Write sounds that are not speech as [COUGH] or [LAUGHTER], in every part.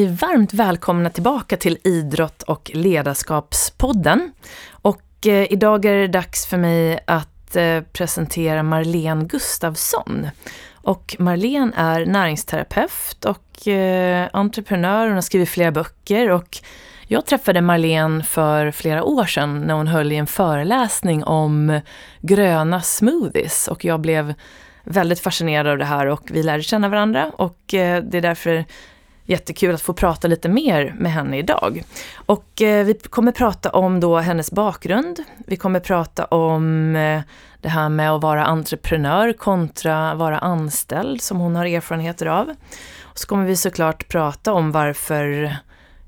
Ni varmt välkomna tillbaka till Idrott och ledarskapspodden. Och eh, idag är det dags för mig att eh, presentera Marlene Gustafsson. Och Marlene är näringsterapeut och eh, entreprenör. Hon har skrivit flera böcker och jag träffade Marlene för flera år sedan när hon höll i en föreläsning om gröna smoothies och jag blev väldigt fascinerad av det här och vi lärde känna varandra och eh, det är därför jättekul att få prata lite mer med henne idag. Och eh, vi kommer prata om då hennes bakgrund. Vi kommer prata om eh, det här med att vara entreprenör kontra vara anställd som hon har erfarenheter av. Och så kommer vi såklart prata om varför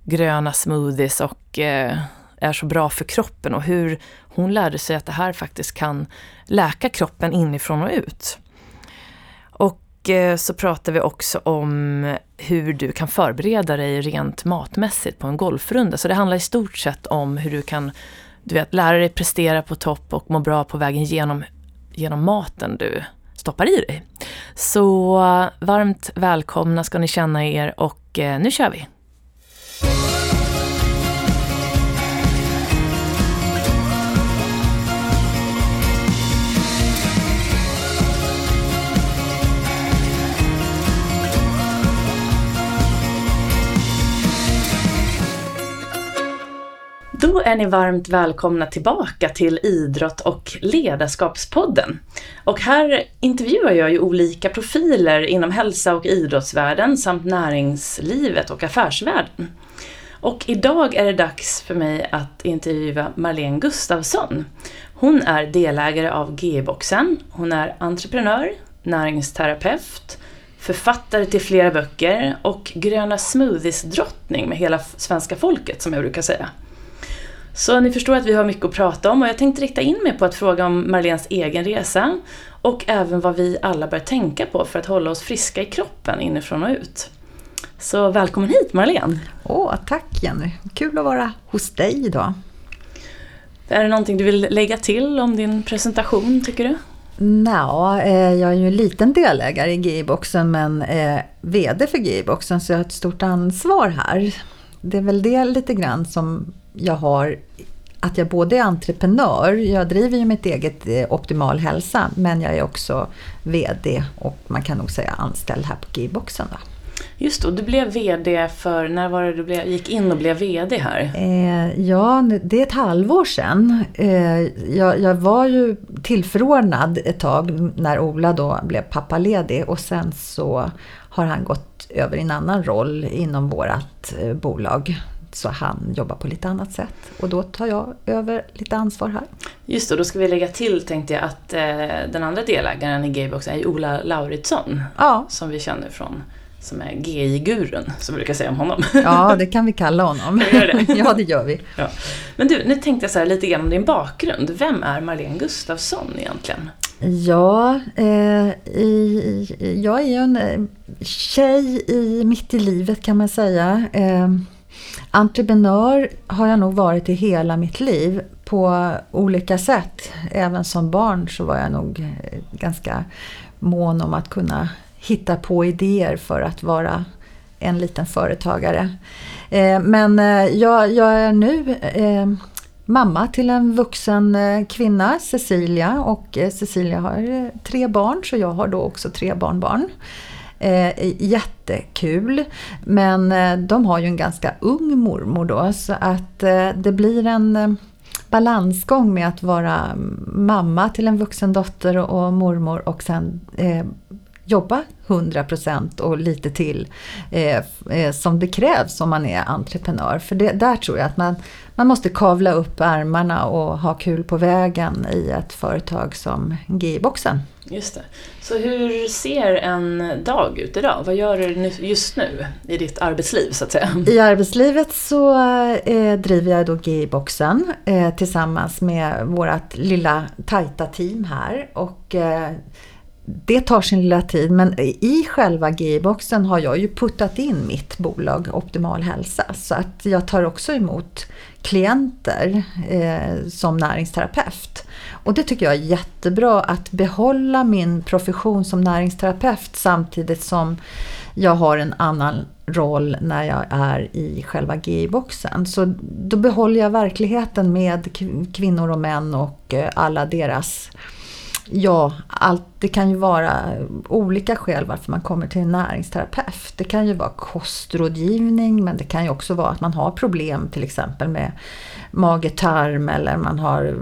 gröna smoothies och eh, är så bra för kroppen och hur hon lärde sig att det här faktiskt kan läka kroppen inifrån och ut. Och eh, så pratar vi också om hur du kan förbereda dig rent matmässigt på en golfrunda. Så det handlar i stort sett om hur du kan du vet, lära dig prestera på topp och må bra på vägen genom, genom maten du stoppar i dig. Så varmt välkomna ska ni känna er och eh, nu kör vi! Då är ni varmt välkomna tillbaka till Idrott och ledarskapspodden. Och här intervjuar jag ju olika profiler inom hälsa och idrottsvärlden samt näringslivet och affärsvärlden. Och idag är det dags för mig att intervjua Marlene Gustafsson. Hon är delägare av G-boxen, hon är entreprenör, näringsterapeut, författare till flera böcker och gröna smoothies-drottning med hela svenska folket som jag brukar säga. Så ni förstår att vi har mycket att prata om och jag tänkte rikta in mig på att fråga om Marlens egen resa och även vad vi alla bör tänka på för att hålla oss friska i kroppen inifrån och ut. Så välkommen hit Marlene! Åh, tack Jenny! Kul att vara hos dig idag. Är det någonting du vill lägga till om din presentation tycker du? Nå, eh, jag är ju en liten delägare i GI-boxen men eh, VD för GI-boxen så jag har ett stort ansvar här. Det är väl det lite grann som jag har att jag både är entreprenör, jag driver ju mitt eget eh, Optimal hälsa, men jag är också VD och man kan nog säga anställd här på G-boxen. Då. Just då, du blev VD för, när var det du blev, gick in och blev VD här? Eh, ja, det är ett halvår sedan. Eh, jag, jag, var ju tillförordnad ett tag när Ola då blev pappaledig och sen så har han gått över i en annan roll inom vårt eh, bolag så han jobbar på lite annat sätt. Och då tar jag över lite ansvar här. Just det, då ska vi lägga till tänkte jag att eh, den andra delägaren i Gaybox är Ola Lauritsson. Ja. Som vi känner från som är GI-gurun, som vi brukar säga om honom. Ja, det kan vi kalla honom. [LAUGHS] Vi det? [LAUGHS] ja, det gör vi. Ja. Men du, nu tänkte jag så här lite grann om din bakgrund. Vem är Marlene Gustafsson egentligen? Ja, eh, i, jag är ju en eh, tjej i, mitt i livet kan man säga. Eh, Entreprenör har jag nog varit i hela mitt liv på olika sätt. Även som barn så var jag nog eh, ganska mån om att kunna hitta på idéer för att vara en liten företagare. Eh, men eh, jag, jag är nu mamma till en vuxen kvinna, Cecilia. Och Cecilia har tre barn så jag har då också tre barnbarn. Eh, jättekul. Men eh, de har ju en ganska ung mormor då så att eh, det blir en eh, balansgång med att vara mamma till en vuxen dotter och mormor och sen eh, jobba 100% och lite till eh, eh, som det krävs om man är entreprenör. För det, där tror jag att man, man måste kavla upp ärmarna och ha kul på vägen i ett företag som GI-boxen. Just det. Så hur ser en dag ut idag? Vad gör du just nu i ditt arbetsliv så att säga? I arbetslivet så eh, driver jag då GI-boxen eh, tillsammans med vårt lilla tajta team här och eh, det tar sin lilla tid men i själva GI-boxen har jag ju puttat in mitt bolag Optimal Hälsa så att jag tar också emot klienter eh, som näringsterapeut. Och det tycker jag är jättebra att behålla min profession som näringsterapeut samtidigt som jag har en annan roll när jag är i själva GI-boxen. Så då behåller jag verkligheten med kvinnor och män och eh, alla deras Ja, allt, det kan ju vara olika skäl varför man kommer till en näringsterapeut. Det kan ju vara kostrådgivning men det kan ju också vara att man har problem till exempel med mage-tarm eller man har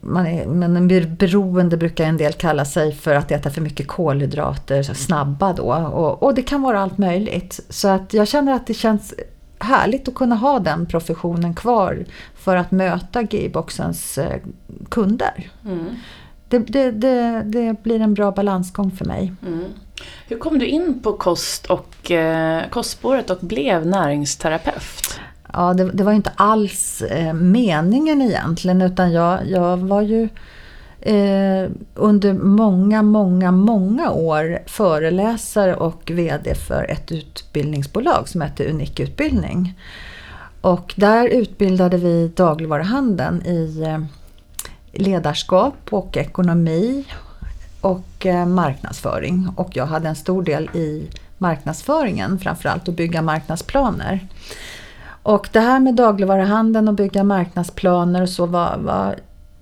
man är, men beroende brukar en del kalla sig för att äta för mycket kolhydrater, snabba då. Och, och det kan vara allt möjligt. Så att jag känner att det känns härligt att kunna ha den professionen kvar för att möta G-boxens eh, kunder. Mm. Det, det, det, det, blir en bra balansgång för mig. Mm. Hur kom du in på kost och, eh, kostspåret och blev näringsterapeut? Ja, det, det var inte alls eh, meningen egentligen utan jag, jag var ju eh, under många, många, många år föreläsare och VD för ett utbildningsbolag som hette Unik Utbildning. Och där utbildade vi dagligvaruhandeln i eh, ledarskap och ekonomi och eh, marknadsföring. Och jag hade en stor del i marknadsföringen, framförallt att bygga marknadsplaner. Och det här med dagligvaruhandeln och bygga marknadsplaner och så var, var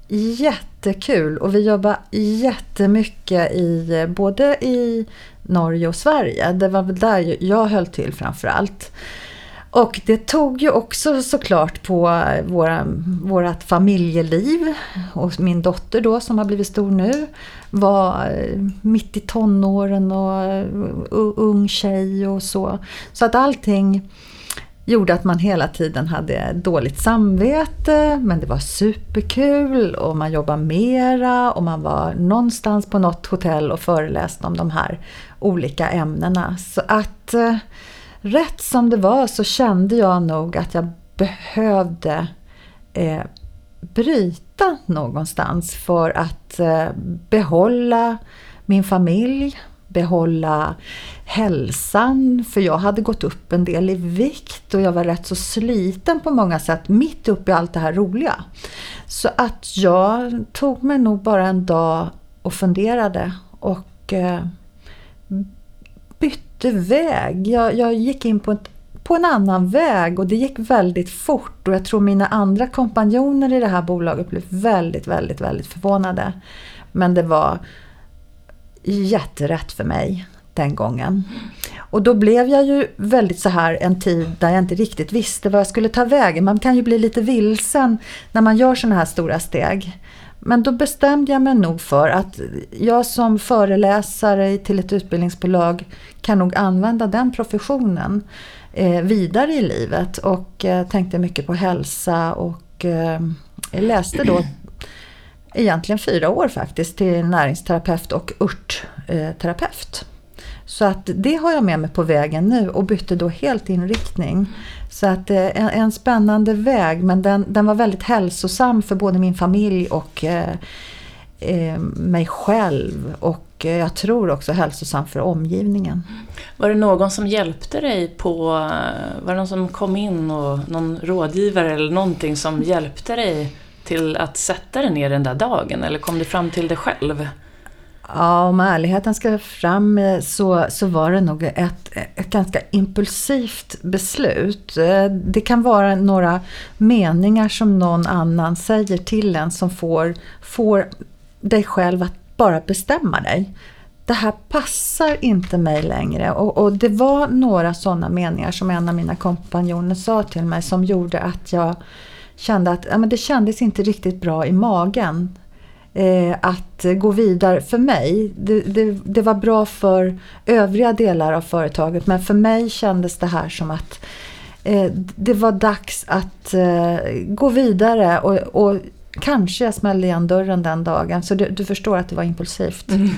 jättekul. Och vi jobbar jättemycket i både i Norge och Sverige. Det var väl där jag höll till framförallt. Och det tog ju också såklart på eh, våra, vårat familjeliv. Och min dotter då som har blivit stor nu var eh, mitt i tonåren och eh, ung tjej och så. Så att allting gjorde att man hela tiden hade dåligt samvete men det var superkul och man jobbade mera och man var någonstans på något hotell och föreläste om de här olika ämnena. Så att eh, rätt som det var så kände jag nog att jag behövde eh, bryta någonstans för att eh, behålla min familj, behålla hälsan, för jag hade gått upp en del i vikt och jag var rätt så sliten på många sätt mitt uppe i allt det här roliga. Så att jag tog mig nog bara en dag och funderade och eh, bytte väg. Jag, jag gick in på, ett, på en annan väg och det gick väldigt fort och jag tror mina andra kompanjoner i det här bolaget blev väldigt, väldigt, väldigt förvånade. Men det var jätterätt för mig den gången. Och då blev jag ju väldigt så här en tid där jag inte riktigt visste vad jag skulle ta vägen. Man kan ju bli lite vilsen när man gör sådana här stora steg. Men då bestämde jag mig nog för att jag som föreläsare till ett utbildningsbolag kan nog använda den professionen eh, vidare i livet och eh, tänkte mycket på hälsa och eh, läste då [CLEARS THROAT] egentligen fyra år faktiskt till näringsterapeut och örtterapeut. Så att det har jag med mig på vägen nu och bytte då helt inriktning. Så att eh, en, en spännande väg men den, den var väldigt hälsosam för både min familj och eh, eh mig själv. Och eh, jag tror också hälsosam för omgivningen. Var det någon som hjälpte dig på, var det någon som kom in och någon rådgivare eller någonting som hjälpte dig till att sätta dig ner den där dagen eller kom du fram till det själv? Ja, om ärligheten ska fram eh, så, så var det nog ett, ett ganska impulsivt beslut. Eh, det kan vara några meningar som någon annan säger till en som får, får dig själv att bara bestämma dig. Det här passar inte mig längre och, och det var några sådana meningar som en av mina kompanjoner sa till mig som gjorde att jag kände att ja, men det kändes inte riktigt bra i magen att gå vidare för mig. Det, det, det, var bra för övriga delar av företaget men för mig kändes det här som att eh, det var dags att eh, gå vidare och, och, kanske jag smällde igen dörren den dagen. Så du, du förstår att det var impulsivt. Mm.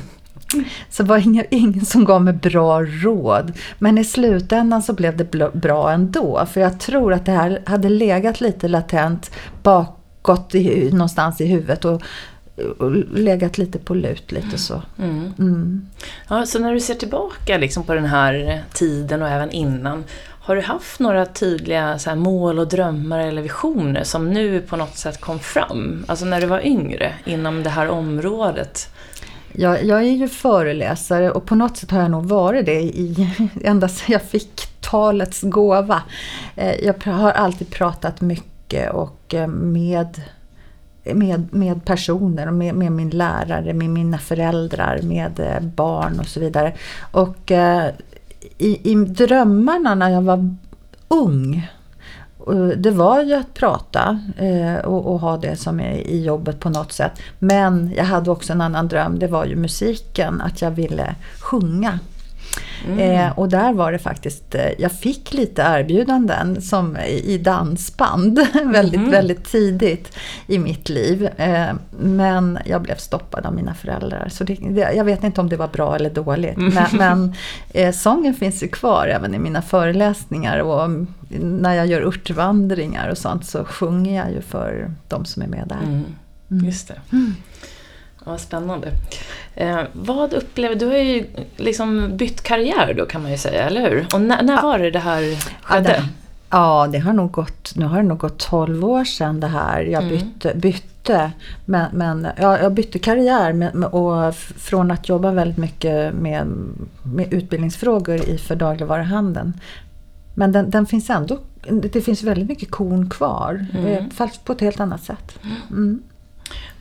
[LAUGHS] Så det var ingen, ingen som gav mig bra råd. Men i slutändan så blev det bra ändå. För jag tror att det här hade legat lite latent bakåt i, någonstans i huvudet. Och legat lite på lut lite så. Mm. Mm. Ja, så när du ser tillbaka liksom på den här tiden och även innan, har du haft några tydliga här, mål och drömmar eller visioner som nu på något sätt kom fram? Alltså när du var yngre inom det här området? Jag, jag är ju föreläsare och på något sätt har jag nog varit det i, [LAUGHS] ända sedan jag fick talets gåva. Eh, jag har alltid pratat mycket och eh, med med, med personer, med, med min lärare, med mina föräldrar, med eh, barn och så vidare. Och eh, i, i drömmarna när jag var ung eh, det var ju att prata eh, och, och, ha det som i jobbet på något sätt. Men jag hade också en annan dröm, det var ju musiken, att jag ville sjunga. Mm. Eh, och där var det faktiskt, eh, jag fick lite erbjudanden som i dansband [LAUGHS] väldigt, mm. väldigt tidigt i mitt liv. Eh, men jag blev stoppad av mina föräldrar. Så det, det, jag vet inte om det var bra eller dåligt. Mm. Men, [LAUGHS] men eh, sången finns ju kvar även i mina föreläsningar. Och när jag gör urtvandringar och sånt så sjunger jag ju för de som är med där. Mm. mm. Just det. Mm. Ja, spännande. Eh, vad upplever du? har ju liksom bytt karriär då kan man ju säga, eller hur? Och när, när var det det här skedde? Ja, det, ja, det har nog gått, nu har det nog gått 12 år sedan det här. Jag mm. bytte, bytte men, men ja, jag bytte karriär med, och från att jobba väldigt mycket med, med utbildningsfrågor i för dagligvaruhandeln. Men den, den finns ändå, det finns väldigt mycket korn kvar, mm. Eh, fast på ett helt annat sätt. Mm.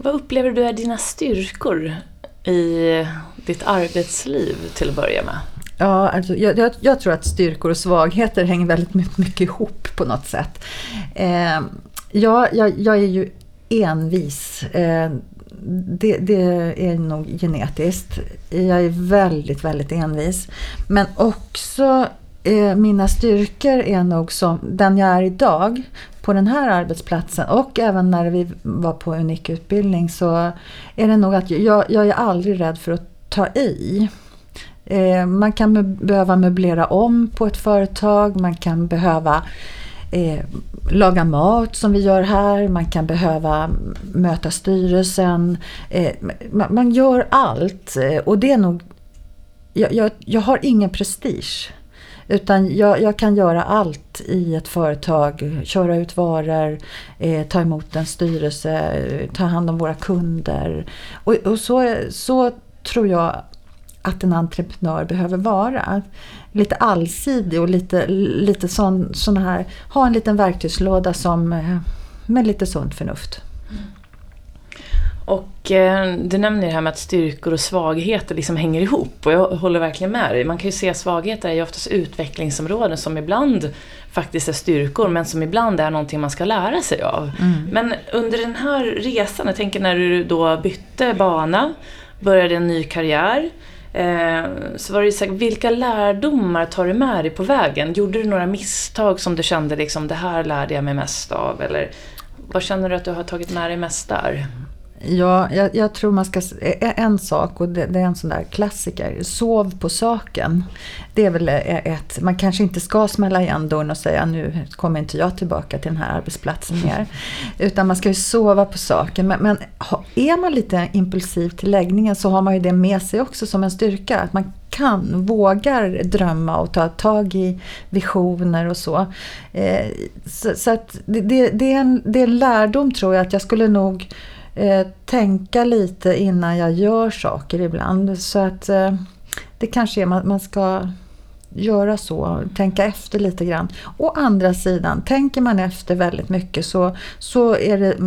Vad upplever du är dina styrkor i ditt arbetsliv till att börja med? Ja, alltså, jag, jag, jag, tror att styrkor och svagheter hänger väldigt mycket, mycket ihop på något sätt. Eh, jag, jag, är ju envis. Eh, det, det, är nog genetiskt. Jag är väldigt, väldigt envis. Men också eh, mina styrkor är nog som den jag är idag på den här arbetsplatsen och även när vi var på unik utbildning så är det nog att jag, jag är aldrig rädd för att ta i. Eh, man kan behöva möblera om på ett företag, man kan behöva eh, laga mat som vi gör här, man kan behöva möta styrelsen. Eh, man, man, gör allt eh, och det är nog... Jag, jag, jag har ingen prestige. Utan jag, jag, kan göra allt i ett företag. Köra ut varor, eh, ta emot en styrelse, eh, ta hand om våra kunder. Och, och så, så tror jag att en entreprenör behöver vara. Lite allsidig och lite, lite sån, sån här, ha en liten verktygslåda som, eh, med lite sunt förnuft. Och eh, du nämner det här med att styrkor och svagheter liksom hänger ihop och jag håller verkligen med dig. Man kan ju se svagheter är ju oftast utvecklingsområden som ibland faktiskt är styrkor men som ibland är någonting man ska lära sig av. Mm. Men under den här resan, jag tänker när du då bytte bana, började en ny karriär, eh, så var det så här, vilka lärdomar tar du med dig på vägen? Gjorde du några misstag som du kände liksom, det här lärde jag mig mest av? Eller vad känner du att du har tagit med dig mest där? Ja, jag, jag, tror man ska... En sak, och det, det, är en sån där klassiker. Sov på saken. Det är väl ett... Man kanske inte ska smälla igen dörren och säga nu kommer inte jag tillbaka till den här arbetsplatsen mer. Utan man ska ju sova på saken. Men, men är man lite impulsiv till läggningen så har man ju det med sig också som en styrka. Att man kan, vågar drömma och ta tag i visioner och så. Eh, så, så att det, det, det, är en, det är en lärdom tror jag att jag skulle nog eh, tänka lite innan jag gör saker ibland. Så att eh, det kanske är man, man ska göra så, tänka efter lite grann. Å andra sidan, tänker man efter väldigt mycket så, så är det,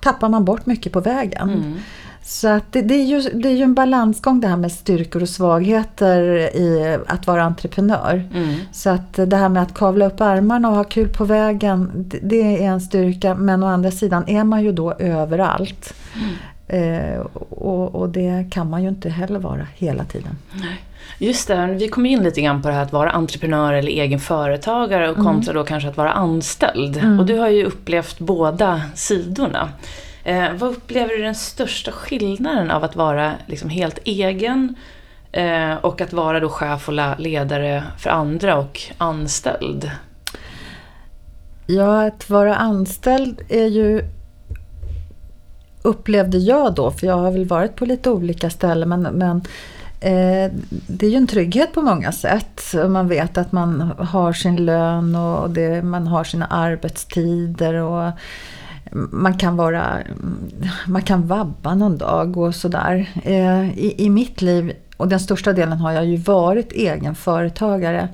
tappar man bort mycket på vägen. Mm. Så att det, det, är ju, det är ju en balansgång det här med styrkor och svagheter i att vara entreprenör. Mm. Så att det här med att kavla upp ärmarna och ha kul på vägen, det, det är en styrka. Men å andra sidan är man ju då överallt. Mm. Eh, och, och, det kan man ju inte heller vara hela tiden. Nej. Just det, vi kom in lite grann på det här att vara entreprenör eller egen företagare och kontra mm. då kanske att vara anställd. Mm. Och du har ju upplevt båda sidorna. Eh, vad upplever du den största skillnaden av att vara liksom helt egen eh, och att vara då chef och ledare för andra och anställd? Ja, att vara anställd är ju upplevde jag då, för jag har väl varit på lite olika ställen, men, men eh, det är ju en trygghet på många sätt. Man vet att man har sin lön och det, man har sina arbetstider och man kan vara, man kan vabba någon dag och sådär. Eh, I, I mitt liv, och den största delen har jag ju varit egenföretagare.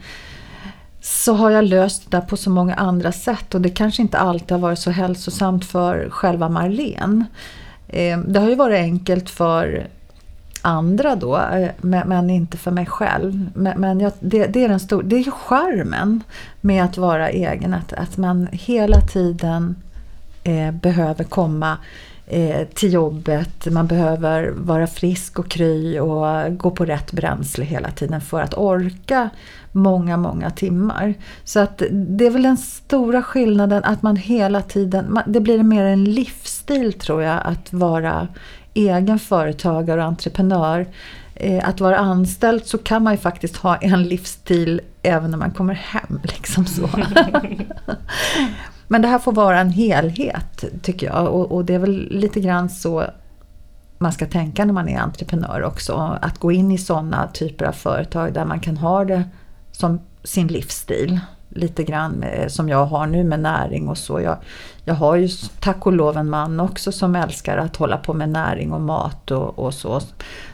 så har jag löst det på så många andra sätt och det kanske inte alltid har varit så hälsosamt för själva Marlene. Eh, det har ju varit enkelt för andra då, eh, men inte för mig själv. Men jag, det, det, är den stor, det är ju charmen med att vara egen, att, att man hela tiden eh, behöver komma eh, till jobbet, man behöver vara frisk och kry och gå på rätt bränsle hela tiden för att orka många, många timmar. Så att det är väl den stora skillnaden att man hela tiden, det blir mer en livsstil tror jag att vara egen företagare och entreprenör. Eh, att vara anställd så kan man ju faktiskt ha en livsstil även när man kommer hem. Liksom så. [LAUGHS] [LAUGHS] Men det här får vara en helhet tycker jag och, och det är väl lite grann så man ska tänka när man är entreprenör också. Att gå in i sådana typer av företag där man kan ha det som sin livsstil. Lite grann med, som jag har nu med näring och så. Jag, jag har ju tack och lov en man också som älskar att hålla på med näring och mat och, och så.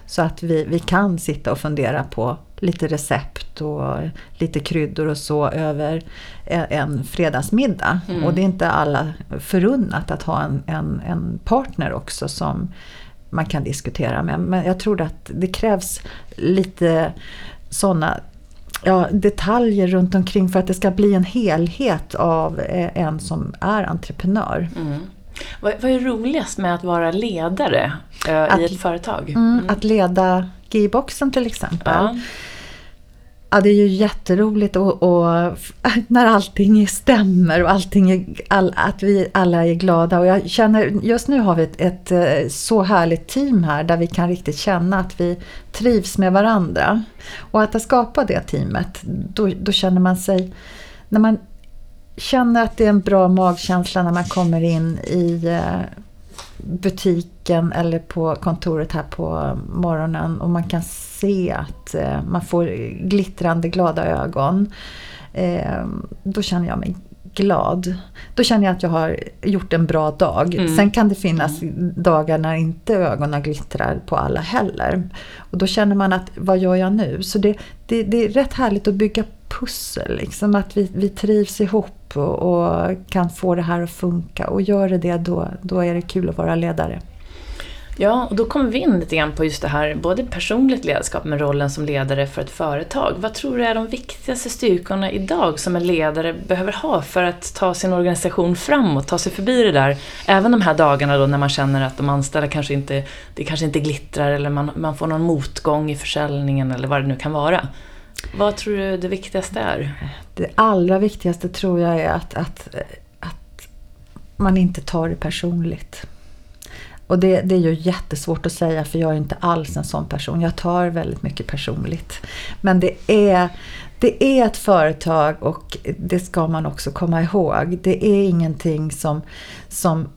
Så att vi, vi kan sitta och fundera på lite recept och lite kryddor och så över en fredagsmiddag. Mm. Och det är inte alla förunnat att ha en, en, en partner också som man kan diskutera med. Men jag tror att det krävs lite sådana ja, detaljer runt omkring för att det ska bli en helhet av eh, en som är entreprenör. Mm. Vad, vad, är roligast med att vara ledare att, i ett företag? Mm. Mm, att leda G-boxen till exempel. Ja. Ja, det är ju jätteroligt och, och, [LAUGHS] när allting stämmer och allting är, all, att vi alla är glada. Och jag känner, just nu har vi ett, ett, eh, så härligt team här där vi kan riktigt känna att vi trivs med varandra. Och att skapa det teamet, då, då känner man sig... När man känner att det är en bra magkänsla när man kommer in i eh, butiken eller på kontoret här på morgonen och man kan se att eh, man får glittrande glada ögon. Eh, då känner jag mig glad. Då känner jag att jag har gjort en bra dag. Mm. Sen kan det finnas dagar när inte ögonen glittrar på alla heller. Och då känner man att, vad gör jag nu? Så det, det, det är rätt härligt att bygga pussel. Liksom att vi, vi trivs ihop och, och, kan få det här att funka. Och gör det det, då, då är det kul att vara ledare. Ja, och då kommer vi in lite grann på just det här, både personligt ledarskap men rollen som ledare för ett företag. Vad tror du är de viktigaste styrkorna idag som en ledare behöver ha för att ta sin organisation framåt, ta sig förbi det där? Även de här dagarna då när man känner att de anställda kanske inte, det kanske inte glittrar eller man, man får någon motgång i försäljningen eller vad det nu kan vara. Vad tror du det viktigaste är? Det allra viktigaste tror jag är att, att, att man inte tar det personligt. Och det, det, är ju jättesvårt att säga för jag är inte alls en sån person. Jag tar väldigt mycket personligt. Men det är, det är ett företag och det ska man också komma ihåg. Det är ingenting som, som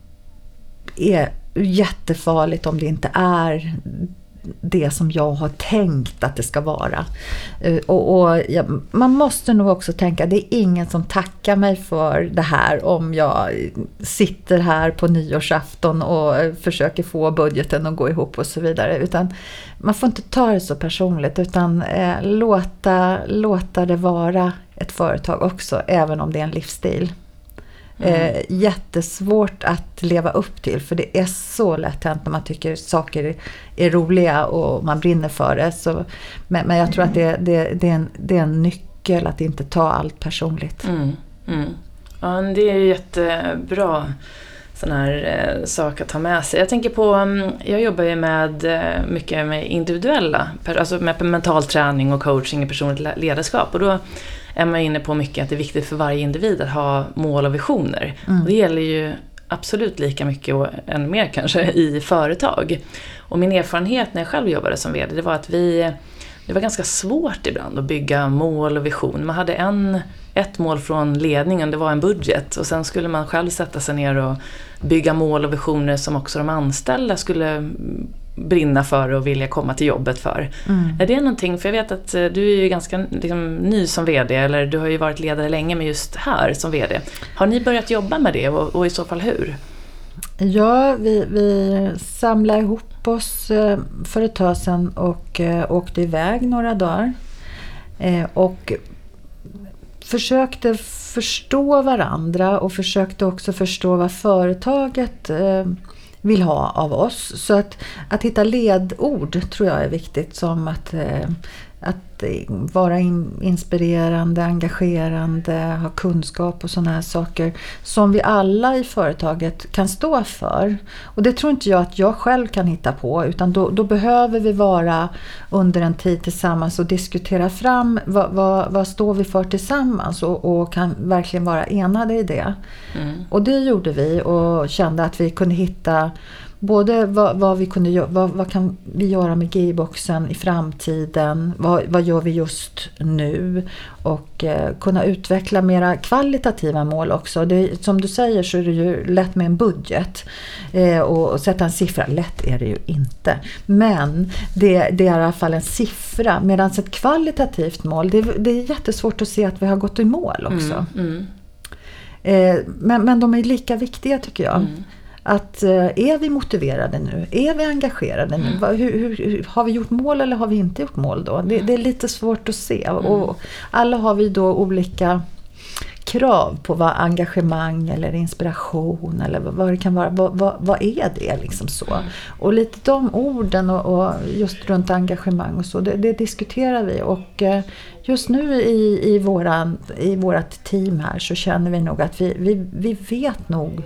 är jättefarligt om det inte är det som jag har tänkt att det ska vara. Eh, och, och ja, man måste nog också tänka, det är ingen som tackar mig för det här om jag sitter här på nyårsafton och eh, försöker få budgeten att gå ihop och så vidare. Utan man får inte ta det så personligt utan eh, låta, låta det vara ett företag också, även om det är en livsstil. Mm. Eh, jättesvårt att leva upp till för det är så lätt hänt när man tycker saker är roliga och man brinner för det. Så, men, men jag tror att det, det, det, är en, det är en nyckel att inte ta allt personligt. Mm. Mm. Ja, det är jättebra sån här eh, sak att ta med sig. Jag tänker på, um, jag jobbar ju med eh, mycket med individuella, alltså med mental träning och coaching i personligt ledarskap. Och då är man inne på mycket att det är viktigt för varje individ att ha mål och visioner. Mm. Och det gäller ju absolut lika mycket och än mer kanske i företag. Och min erfarenhet när jag själv jobbade som VD, det var att vi det var ganska svårt ibland att bygga mål och vision. Man hade en, ett mål från ledningen, det var en budget. Och sen skulle man själv sätta sig ner och bygga mål och visioner som också de anställda skulle brinna för och vilja komma till jobbet för. Mm. Är det någonting, för jag vet att eh, du är ju ganska liksom, ny som VD, eller du har ju varit ledare länge men just här som VD. Har ni börjat jobba med det och, och i så fall hur? Ja, vi, vi samlade ihop oss eh, för ett tag sedan och eh, åkte iväg några dagar. Och försökte förstå varandra och försökte också förstå vad företaget vill ha av oss. Så att, att hitta ledord tror jag är viktigt som att, eh, att vara inspirerande, engagerande, ha kunskap och sådana här saker som vi alla i företaget kan stå för. Och det tror inte jag att jag själv kan hitta på utan då, då behöver vi vara under en tid tillsammans och diskutera fram vad, vad, vad står vi för tillsammans och, och, kan verkligen vara enade i det. Mm. Och det gjorde vi och kände att vi kunde hitta både vad, vad vi kunde vad, vad kan vi göra med G-boxen i framtiden, vad, vad gör vi just nu och eh, kunna utveckla mera kvalitativa mål också. Det, som du säger så är det ju lätt med en budget eh, och, och, sätta en siffra. Lätt är det ju inte. Men det, det är i alla fall en siffra medan ett kvalitativt mål det, det, är jättesvårt att se att vi har gått i mål också. Mm, mm. Eh, men, men de är lika viktiga tycker jag. Mm. Att eh, är vi motiverade nu? Är vi engagerade nu? Mm. Hur, hur, har vi gjort mål eller har vi inte gjort mål då? Det, det är lite svårt att se. Mm. Och alla har vi då olika krav på vad engagemang eller inspiration eller vad det kan vara. Vad, vad, vad är det liksom så? Mm. Och lite de orden och, och, just runt engagemang och så, det, det diskuterar vi. Och eh, just nu i, i, våran, i vårat team här så känner vi nog att vi, vi, vi vet nog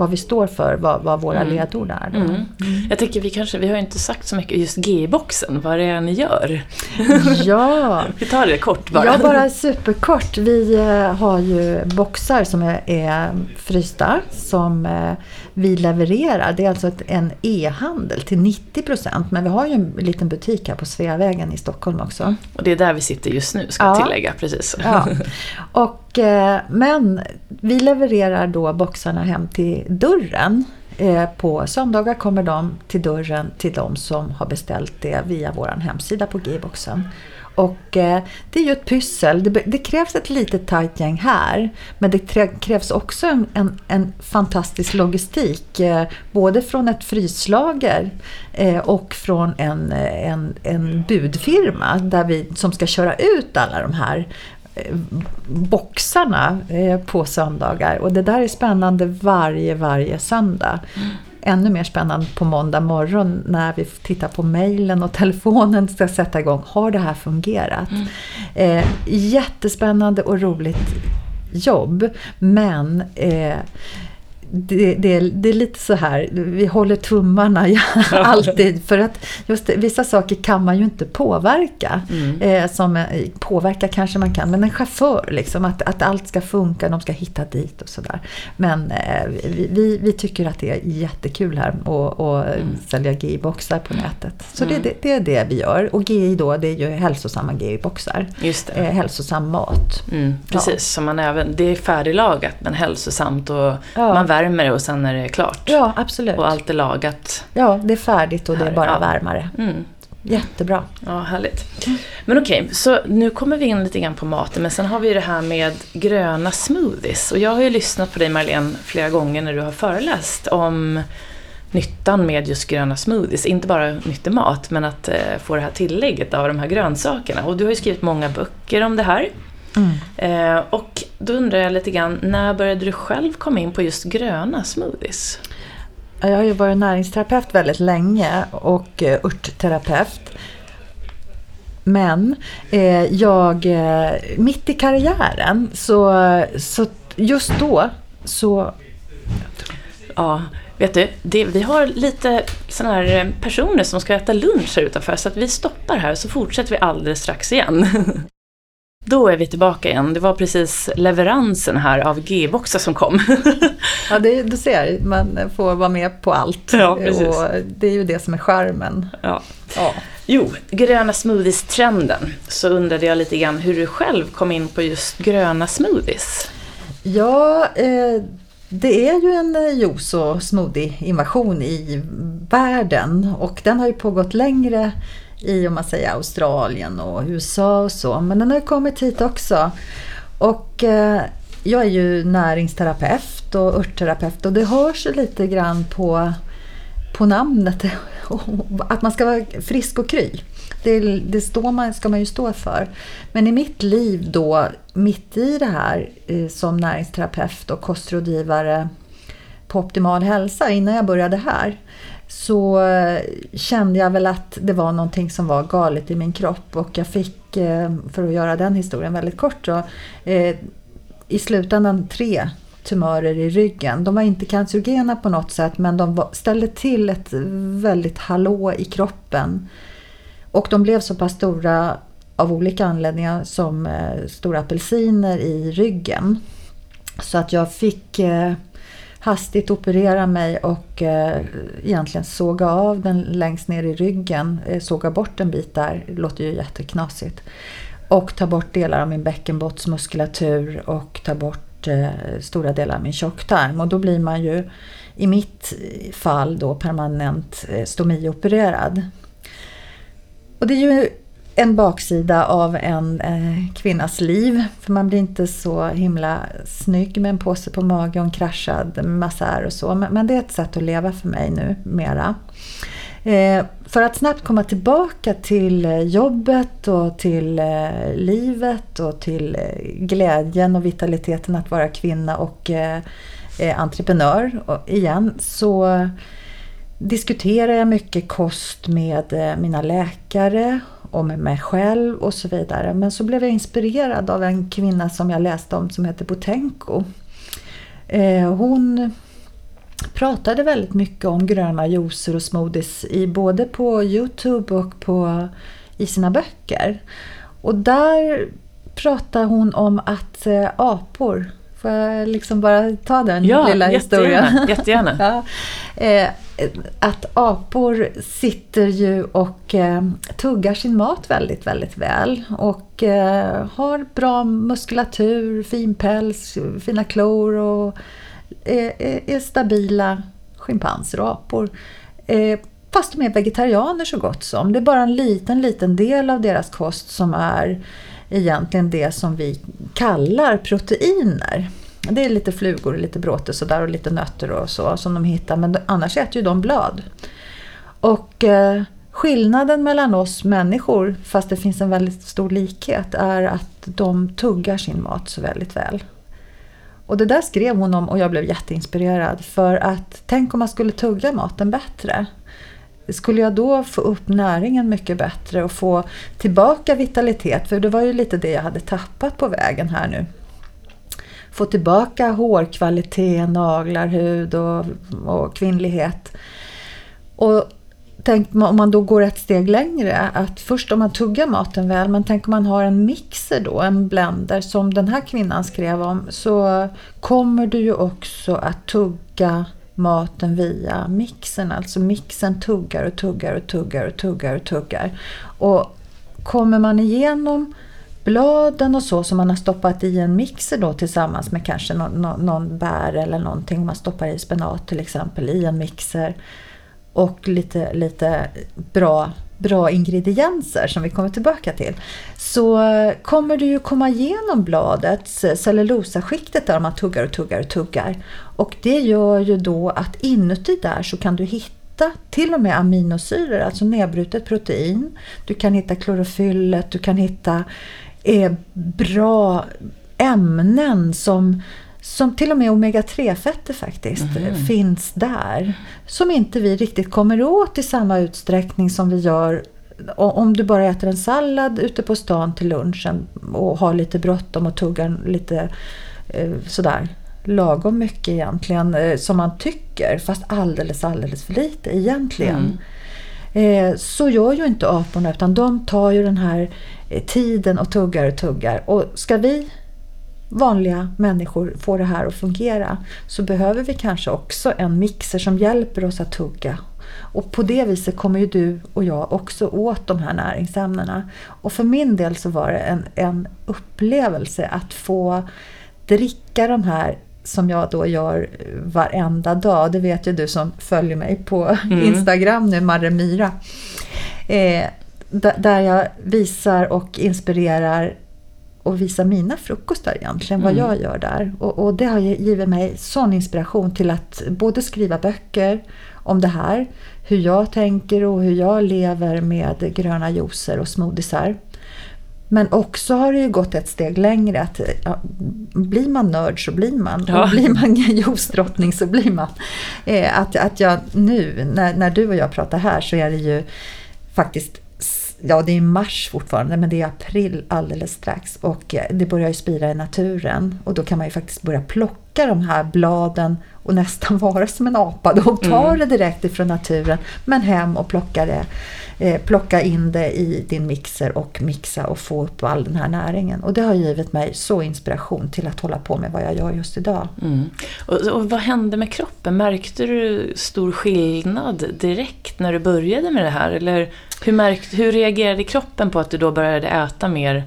vad vi står för, vad, vad våra mm. ledord är. Mm. Mm. Jag tänker vi kanske, vi har inte sagt så mycket just G-boxen, vad det är ni gör. [LAUGHS] Ja. [LAUGHS] vi tar det kort bara. Ja, bara superkort. Vi eh, har ju boxar som är, är frysta som eh, vi levererar. Det är alltså ett, en e-handel till 90 procent. Men vi har ju en liten butik här på Sveavägen i Stockholm också. Och det är där vi sitter just nu, ska jag tillägga. Precis. [LAUGHS] Ja. Och, eh, men vi levererar då boxarna hem till dörren. Eh, på söndagar kommer de till dörren till de som har beställt det via vår hemsida på G-boxen. Och eh, det är ju ett pyssel. Det, det, krävs ett litet tajt gäng här. Men det krävs också en, en, en fantastisk logistik. Eh, både från ett fryslager eh, och från en, eh, en, en budfirma där vi, som ska köra ut alla de här eh, boxarna eh, på söndagar. Och det där är spännande varje, varje söndag. Mm. Ännu mer spännande på måndag morgon när vi tittar på mejlen och telefonen ska sätta igång. Har det här fungerat? Mm. Eh, jättespännande och roligt jobb men eh, det, det, det, är lite så här, vi håller tummarna ja, alltid. För att just det, vissa saker kan man ju inte påverka. Mm. Eh, som, eh, påverka kanske man kan, men en chaufför, liksom, att, att allt ska funka, de ska hitta dit och sådär. Men eh, vi, vi, tycker att det är jättekul här att mm. sälja GI-boxar på nätet. Så mm. det, det, är det vi gör. Och GI då, det är ju hälsosamma GI-boxar. Eh, hälsosam mat. Mm, precis, ja. så man även, det är färdiglagat men hälsosamt och ja. man värmer det och sen är det klart. Ja, absolut. Och allt är lagat. Ja, det är färdigt och det är bara ja. värmare. Mm. Jättebra. Ja, härligt. Men okej, okay, så nu kommer vi in lite grann på maten, men sen har vi det här med gröna smoothies. Och jag har ju lyssnat på dig Marlene flera gånger när du har föreläst om nyttan med just gröna smoothies. Inte bara nyttig mat, men att eh, få det här tillägget av de här grönsakerna. Och du har ju skrivit många böcker om det här. Mm. Eh, och då undrar jag lite grann, när började du själv komma in på just gröna smoothies? Jag har ju varit näringsterapeut väldigt länge och eh, örtterapeut. Men eh, jag, eh, mitt i karriären, så, så just då så... Ja, vet du, det, vi har lite sådana här eh, personer som ska äta lunch här utanför så att vi stoppar här så fortsätter vi alldeles strax igen. [LAUGHS] Då är vi tillbaka igen. Det var precis leveransen här av G-boxar som kom. [LAUGHS] ja, det, du ser, man får vara med på allt. Ja, precis. Och det är ju det som är skärmen. Ja. ja. Jo, gröna smoothies-trenden. Så undrade jag lite grann hur du själv kom in på just gröna smoothies. Ja, eh, det är ju en eh, juice och smoothie-invasion i världen och den har ju pågått längre i om man säger Australien och USA och så. Men den har kommit hit också. Och eh, jag är ju näringsterapeut och örtterapeut och det hörs ju lite grann på, på namnet [LAUGHS] att man ska vara frisk och kry. Det, det står man, ska man ju stå för. Men i mitt liv då, mitt i det här eh, som näringsterapeut och kostrådgivare på Optimal hälsa, innan jag började här, så eh, kände jag väl att det var någonting som var galet i min kropp och jag fick, eh, för att göra den historien väldigt kort då, eh, i slutändan tre tumörer i ryggen. De var inte cancerogena på något sätt men de ställde till ett väldigt hallå i kroppen. Och de blev så pass stora av olika anledningar som stora apelsiner i ryggen. Så att jag fick hastigt operera mig och eh, egentligen såga av den längst ner i ryggen. Eh, såga bort en bit där, det låter ju jätteknasigt. Och ta bort delar av min bäckenbottsmuskulatur och ta bort eh, stora delar av min tjocktarm. Och då blir man ju i mitt fall då permanent eh, stomiopererad. Och det är ju en baksida av en eh, kvinnas liv. För man blir inte så himla snygg med en påse på magen och en kraschad massär och så. Men, men, det är ett sätt att leva för mig nu mera. Eh, för att snabbt komma tillbaka till eh, jobbet och till eh, livet och till eh, glädjen och vitaliteten att vara kvinna och eh, eh entreprenör och igen så diskuterar jag mycket kost med eh, mina läkare med mig själv och så vidare. Men så blev jag inspirerad av en kvinna som jag läste om som heter Botenko. Eh, hon pratade väldigt mycket om gröna juicer och smoothies i, både på Youtube och på, i sina böcker. Och där pratar hon om att eh, apor Får jag liksom bara ta den ja, lilla jättegärna, historien? jättegärna. [LAUGHS] ja. Eh, att apor sitter ju och eh, tuggar sin mat väldigt, väldigt väl. Och eh, har bra muskulatur, fin päls, fina klor och är, är stabila schimpanser och apor. Eh, fast de är vegetarianer så gott som. Det är bara en liten, liten del av deras kost som är egentligen det som vi kallar proteiner. Det är lite flugor, lite bråte sådär och lite nötter och så som de hittar men annars äter ju de blad. Och eh, skillnaden mellan oss människor, fast det finns en väldigt stor likhet, är att de tuggar sin mat så väldigt väl. Och det där skrev hon om och jag blev jätteinspirerad för att tänk om man skulle tugga maten bättre. Skulle jag då få upp näringen mycket bättre och få tillbaka vitalitet? För det var ju lite det jag hade tappat på vägen här nu. Få tillbaka hårkvalitet, naglar, hud och, och kvinnlighet. Och tänk om man då går ett steg längre, att först om man tuggar maten väl, men tänk om man har en mixer då, en blender som den här kvinnan skrev om, så kommer du ju också att tugga maten via mixen. Alltså mixen tuggar och tuggar och tuggar och tuggar och tuggar. Och kommer man igenom bladen och så som man har stoppat i en mixer då tillsammans med kanske någon, någon, någon bär eller någonting. Man stoppar i spenat till exempel i en mixer. Och lite, lite bra bra ingredienser som vi kommer tillbaka till så eh, kommer du ju komma igenom bladets eh, cellulosaskiktet där man tuggar och tuggar och tuggar. Och det gör ju då att inuti där så kan du hitta till och med aminosyror, alltså nedbrutet protein. Du kan hitta klorofyllet, du kan hitta eh, bra ämnen som som till och med omega-3-fetter faktiskt mm. finns där. Som inte vi riktigt kommer åt i samma utsträckning som vi gör om du bara äter en sallad ute på stan till lunchen och har lite bråttom och tuggar lite eh, sådär lagom mycket egentligen eh, som man tycker fast alldeles alldeles för lite egentligen. Mm. Eh, så gör ju inte aporna utan de tar ju den här eh, tiden och tuggar och tuggar. Och ska vi vanliga människor få det här att fungera så behöver vi kanske också en mixer som hjälper oss att tugga Och på det viset kommer ju du och jag också åt de här näringsämnena. Och för min del så var det en, en upplevelse att få dricka de här som jag då gör varenda dag. Det vet ju du som följer mig på mm. Instagram nu, Marre Myra. Eh, där jag visar och inspirerar och visar mina frukostar egentligen, vad mm. jag gör där. Och, och, det har givit mig sån inspiration till att både skriva böcker om det här, hur jag tänker och hur jag lever med gröna juicer och smoothiesar. Men också har det ju gått ett steg längre. att ja, Blir man nörd så blir man. Ja. Och blir man [LAUGHS] juicedrottning så blir man. Eh, att, att jag nu, när, när du och jag pratar här, så är det ju faktiskt ja det är mars fortfarande men det är april alldeles strax och eh, det börjar ju spira i naturen och då kan man ju faktiskt börja plocka de här bladen och nästan [LAUGHS] vara som en apa då och ta mm. det direkt ifrån naturen men hem och plocka det eh, plocka in det i din mixer och mixa och få upp all den här näringen. Och det har givit mig så inspiration till att hålla på med vad jag gör just idag. Mm. Och, och, vad hände med kroppen? Märkte du stor skillnad direkt när du började med det här? Eller hur, märkte, hur reagerade kroppen på att du då började äta mer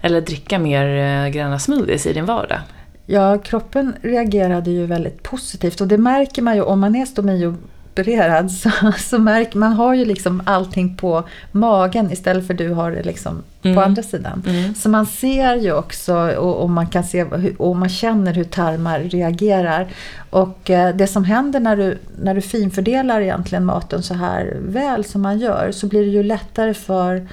eller dricka mer eh, gröna smoothies i din vardag? Ja, kroppen reagerade ju väldigt positivt och det märker man ju om man är stomio opererad så, så märker man har ju liksom allting på magen istället för du har det liksom mm. på andra sidan. Mm. Så man ser ju också och, och, man kan se och man känner hur tarmar reagerar. Och eh, det som händer när du, när du finfördelar egentligen maten så här väl som man gör så blir det ju lättare för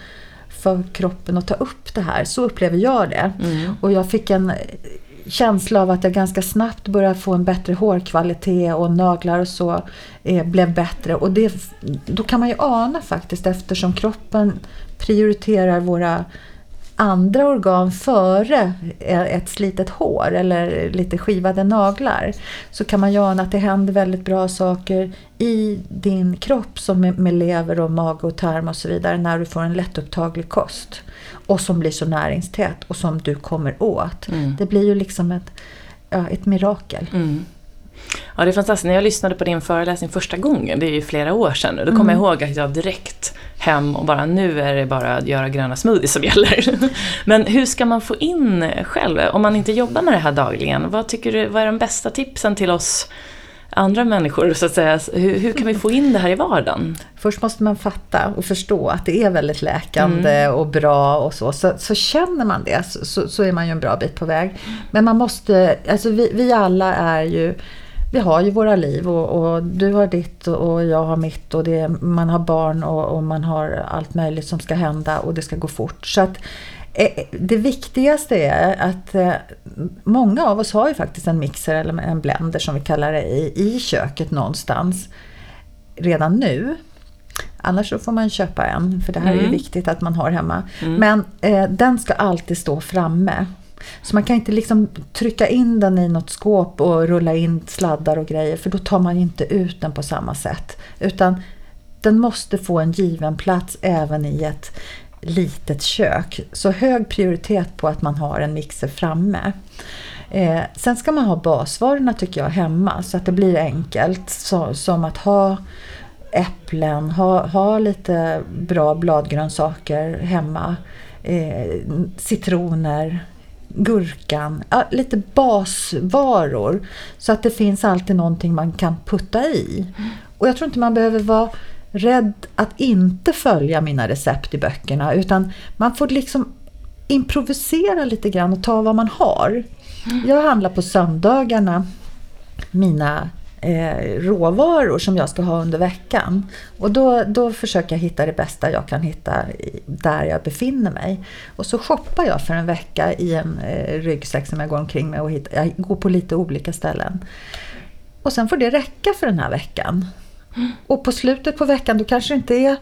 för kroppen att ta upp det här. Så upplever jag det. Mm. Och jag fick en känsla av att jag ganska snabbt började få en bättre hårkvalitet och naglar och så eh, blev bättre. Och det, då kan man ju ana faktiskt eftersom kroppen prioriterar våra andra organ före ett slitet hår eller lite skivade naglar så kan man ana att det händer väldigt bra saker i din kropp som med lever och mage och tarm och så vidare när du får en lättupptaglig kost och som blir så näringstät och som du kommer åt. Mm. Det blir ju liksom ett, ja, ett mirakel. Mm. Ja, det är fantastiskt. När jag lyssnade på din föreläsning första gången, det är ju flera år sedan nu, då kommer mm. jag ihåg att jag direkt hem och bara nu är det bara att göra gröna smoothies som gäller. [LAUGHS] Men hur ska man få in själv, om man inte jobbar med det här dagligen, vad tycker du, vad är de bästa tipsen till oss andra människor så att säga. Hur, hur, kan vi få in det här i vardagen? Först måste man fatta och förstå att det är väldigt läkande mm. och bra och så. så. Så, känner man det så, så, är man ju en bra bit på väg. Men man måste, alltså vi, vi alla är ju vi har ju våra liv och, och, du har ditt och jag har mitt och det, man har barn och, och, man har allt möjligt som ska hända och det ska gå fort. Så att Eh, det viktigaste är att eh, många av oss har ju faktiskt en mixer eller en blender som vi kallar det i, i köket någonstans redan nu. Annars så får man köpa en, för det här mm. är ju mm. viktigt att man har hemma. Mm. Men eh, den ska alltid stå framme. Så man kan inte liksom trycka in den i något skåp och rulla in sladdar och grejer för då tar man inte ut den på samma sätt. Utan den måste få en given plats även i ett litet kök. Så hög prioritet på att man har en mixer framme. Eh, sen ska man ha basvarorna tycker jag hemma så att det blir enkelt. Så, som att ha äpplen, ha, ha lite bra bladgrönsaker hemma. Eh, citroner, gurkan, ja, lite basvaror. Så att det finns alltid någonting man kan putta i. Och jag tror inte man behöver vara rädd att inte följa mina recept i böckerna utan man får liksom improvisera lite grann och ta vad man har. Jag handlar på söndagarna mina eh, råvaror som jag ska ha under veckan. Och då, då försöker jag hitta det bästa jag kan hitta där jag befinner mig. Och så shoppar jag för en vecka i en eh, ryggsäck som jag går omkring med och hittar, jag går på lite olika ställen. Och sen får det räcka för den här veckan. Och på slutet på veckan då kanske det inte är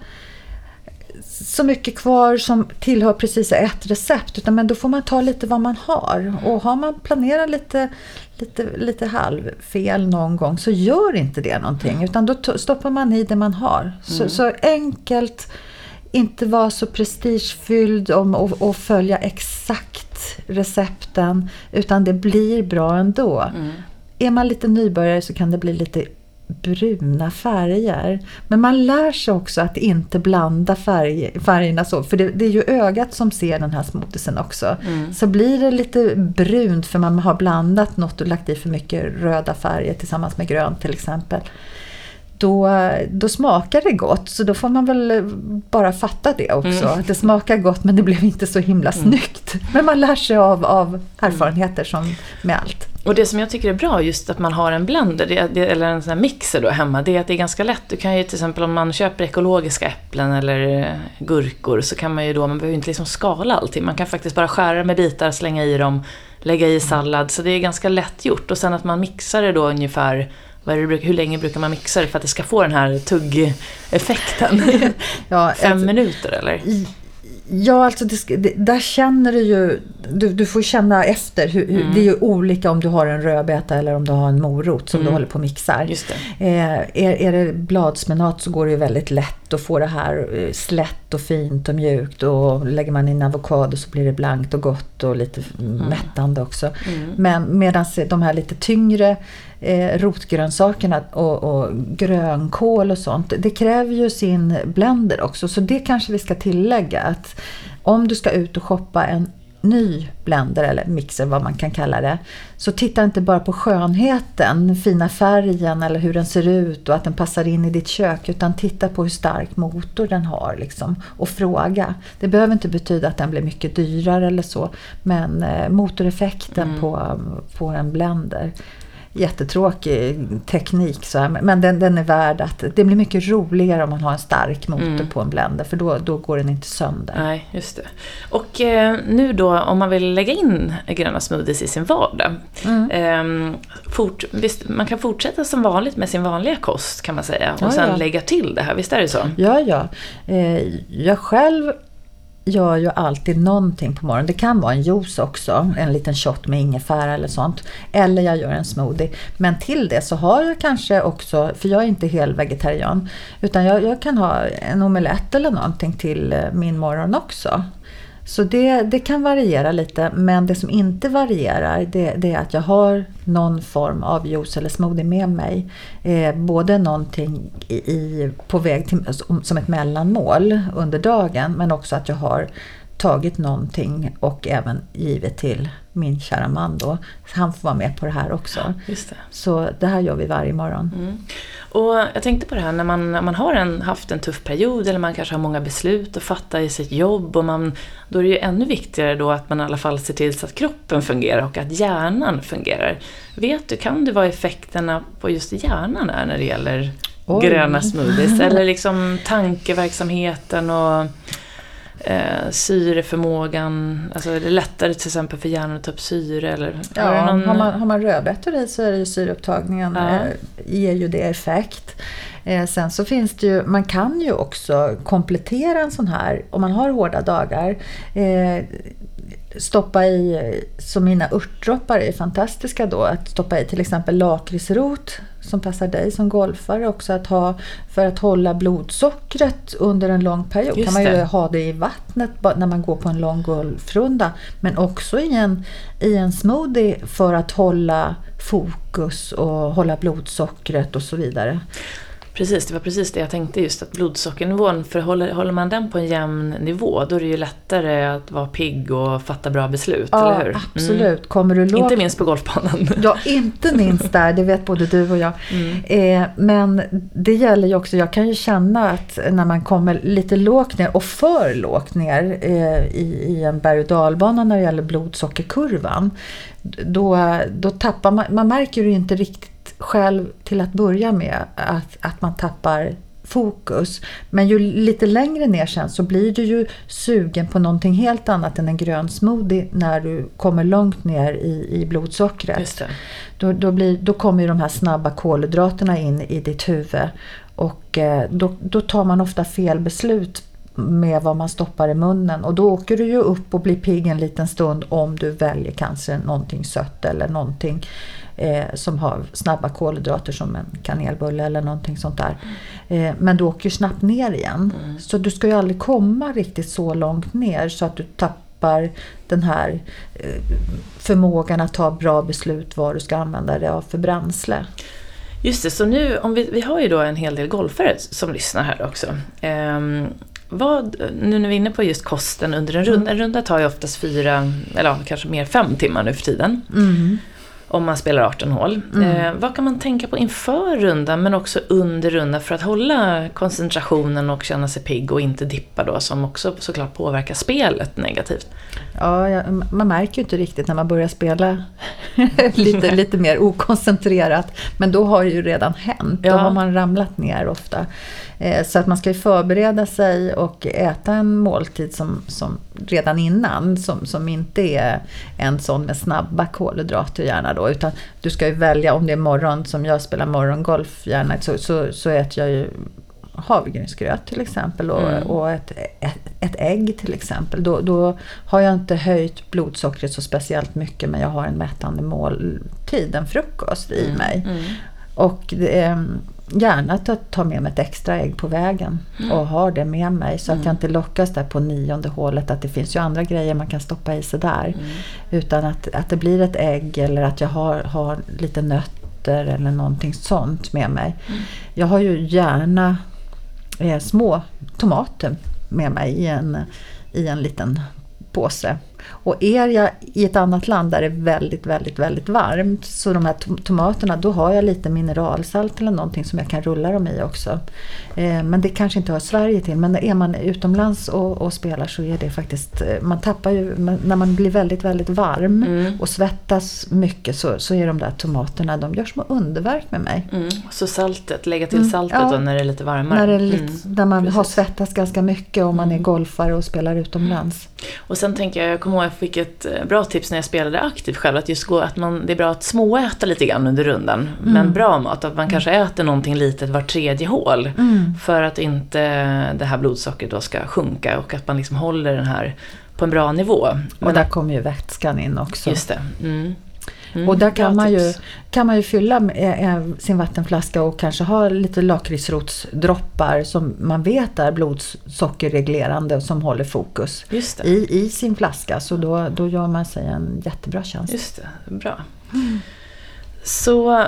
så mycket kvar som tillhör precis ett recept utan men då får man ta lite vad man har. Och har man planerat lite, lite, lite halvfel någon gång så gör inte det någonting utan då stoppar man i det man har. Så, mm. så enkelt, inte vara så prestigefylld om att följa exakt recepten utan det blir bra ändå. Mm. Är man lite nybörjare så kan det bli lite bruna färger. Men man lär sig också att inte blanda färg, färgerna så. För det, det, är ju ögat som ser den här smoothiesen också. Mm. Så blir det lite brunt för man har blandat något och lagt i för mycket röda färger tillsammans med grönt till exempel då, då smakar det gott. Så då får man väl bara fatta det också. Mm. Att det smakar gott men det blev inte så himla mm. snyggt. Men man lär sig av, av erfarenheter som med allt. Och det som jag tycker är bra just att man har en blender, eller en sån mixer då hemma, det är att det är ganska lätt. Du kan ju till exempel om man köper ekologiska äpplen eller eh, gurkor så kan man ju då, man behöver inte liksom skala allting. Man kan faktiskt bara skära med bitar, slänga i dem, lägga i sallad. Så det är ganska lätt gjort. Och sen att man mixar det då ungefär vad det, hur länge brukar man mixa det för att det ska få den här tuggeffekten? [LAUGHS] ja, Fem alltså, minuter eller? Ja, alltså det, det, där känner du ju, du, du får känna efter. Hur, mm. Det är ju olika om du har en rödbeta eller om du har en morot som mm. du håller på och mixar. Eh, är, är det bladspenat så går det ju väldigt lätt att få det här eh, slätt och fint och mjukt. Och lägger man in avokado så blir det blankt och gott och lite mm. mättande också. Mm. Men medan de här lite tyngre eh, rotgrönsakerna och, och grönkål och sånt. Det kräver ju sin blender också så det kanske vi ska tillägga att om du ska ut och shoppa en ny blender eller mixer vad man kan kalla det. Så titta inte bara på skönheten, fina färgen eller hur den ser ut och att den passar in i ditt kök utan titta på hur stark motor den har liksom, och fråga. Det behöver inte betyda att den blir mycket dyrare eller så men eh, motoreffekten mm. på, på en blender jättetråkig teknik. Så här, men den, den är värd att... Det blir mycket roligare om man har en stark motor mm. på en blender för då, då går den inte sönder. Nej, just det. Och eh, nu då om man vill lägga in gröna smoothies i sin vardag. Mm. Eh, fort, visst, man kan fortsätta som vanligt med sin vanliga kost kan man säga och ja, sen ja. lägga till det här, visst är det så? Ja, ja. Eh, jag själv gör ju alltid någonting på morgonen. Det kan vara en juice också, en liten shot med ingefära eller sånt. Eller jag gör en smoothie. Men till det så har jag kanske också, för jag är inte helvegetarian, utan jag, jag kan ha en omelett eller någonting till eh, min morgon också. Så det, det kan variera lite men det som inte varierar det, det, är att jag har någon form av juice eller smoothie med mig. Eh, både någonting i, i, på väg till, som ett mellanmål under dagen men också att jag har tagit någonting och även givit till min kära man då. Han får vara med på det här också. Ja, det. Så det här gör vi varje morgon. Mm. Och jag tänkte på det här när man, man har en, haft en tuff period eller man kanske har många beslut att fatta i sitt jobb. Och man, då är det ju ännu viktigare då att man i alla fall ser till så att kroppen fungerar och att hjärnan fungerar. Vet du, kan det vara effekterna på just hjärnan är när det gäller Oj. gröna smoothies? [LAUGHS] Eller liksom tankeverksamheten och eh, syreförmågan? Alltså är det lättare till exempel för hjärnan att ta upp syre? Eller, ja, har, någon... har, man, har man rödbetor i så är det ju syreupptagningen ja. eh, ger ju det effekt. Eh, sen så finns det ju, man kan ju också komplettera en sån här, om man har hårda dagar, eh, stoppa i, som mina örtdroppar är fantastiska då, att stoppa i till exempel lakritsrot som passar dig som golfare också att ha för att hålla blodsockret under en lång period. Just kan man ju det. ha det i vattnet när man går på en lång golfrunda men också i en, i en smoothie för att hålla fokus och hålla blodsockret och så vidare. Precis, det var precis det jag tänkte just att blodsockernivån, för håller, håller man den på en jämn nivå då är det ju lättare att vara pigg och fatta bra beslut, ja, eller hur? absolut. Mm. Kommer du lågt... Inte minst på golfbanan. [LAUGHS] Ja, inte minst där, det vet både du och jag. Mm. Eh, men det gäller ju också, jag kan ju känna att när man kommer lite lågt ner och för lågt ner eh, i, i en berg och dalbana när det gäller blodsockerkurvan, då, då tappar man, man märker ju inte riktigt själv till att börja med att, att man tappar fokus. Men ju lite längre ner sen så blir du ju sugen på någonting helt annat än en grön smoothie när du kommer långt ner i, i blodsockret. Då, då, blir, då kommer ju de här snabba kolhydraterna in i ditt huvud och eh, då, då tar man ofta fel beslut med vad man stoppar i munnen och då åker du ju upp och blir pigg en liten stund om du väljer kanske någonting sött eller någonting eh, som har snabba kolhydrater som en kanelbulle eller någonting sånt där. Eh, men du åker ju snabbt ner igen. Mm. Så du ska ju aldrig komma riktigt så långt ner så att du tappar den här eh, förmågan att ta bra beslut vad du ska använda det av för bränsle. Just det, så nu, om vi, vi har ju då en hel del golfare som lyssnar här också. Ehm, vad, nu när vi är inne på just kosten under en runda, en runda tar ju oftast fyra, eller kanske mer fem timmar nu för tiden. Mm. Om man spelar 18 hål. Mm. Eh, vad kan man tänka på inför rundan men också under rundan för att hålla koncentrationen och känna sig pigg och inte dippa då som också såklart påverkar spelet negativt? Ja, jag, man märker ju inte riktigt när man börjar spela [LAUGHS] lite, lite mer okoncentrerat. Men då har det ju redan hänt. Ja. Då har man ramlat ner ofta. Eh, så att man ska ju förbereda sig och äta en måltid som, som redan innan. Som, som inte är en sån med snabba kolhydrater gärna då. Utan du ska ju välja, om det är morgon som jag spelar morgongolf gärna. Så, så, så äter jag ju havregrynsgröt till exempel och, Mm. och ett, ett, ett ägg till exempel. Då, då har jag inte höjt blodsockret så speciellt mycket men jag har en mättande måltid, en frukost i mig. Mm. Och det, är, gärna att jag tar med mig ett extra ägg på vägen och har det med mig så att jag inte lockas där på nionde hålet att det finns ju andra grejer man kan stoppa i sig där. Utan att, att det blir ett ägg eller att jag har, har lite nötter eller någonting sånt med mig. Jag har ju gärna eh, små tomater med mig i en, i en liten påse. Och är jag i ett annat land där det är väldigt, väldigt, väldigt varmt så de här to- tomaterna, då har jag lite mineralsalt eller någonting som jag kan rulla dem i också. Eh, men det kanske inte hör Sverige till, men är man utomlands och, och spelar så är det faktiskt, eh, man tappar ju, när man blir väldigt, väldigt varm Mm. och svettas mycket så, så är de där tomaterna, de gör små underverk med mig. Mm. Så saltet, lägga till Mm, saltet ja. då när det är lite varmare. När, det är lite, Mm. när man har precis. svettats ganska mycket och man är Mm. golfare och spelar utomlands. Och sen tänker jag, jag kommer ihåg fick ett eh, bra tips när jag spelade aktivt själv, att just gå, att man, det är bra att småäta lite grann under rundan. Men Mm. bra mat, att man kanske äter någonting litet var tredje hål. Mm. För att inte det här blodsockret då ska sjunka och att man liksom håller den här på en bra nivå. Och Men där kommer ju vätskan in också. Just det. Mm. Mm, Och där kan man, ju, kan man ju fylla med, eh, sin vattenflaska och kanske ha lite lakritsrotsdroppar som man vet är blodsockerreglerande och som håller fokus i, i sin flaska. Så då, då gör man sig en jättebra tjänst. Just det, bra. Så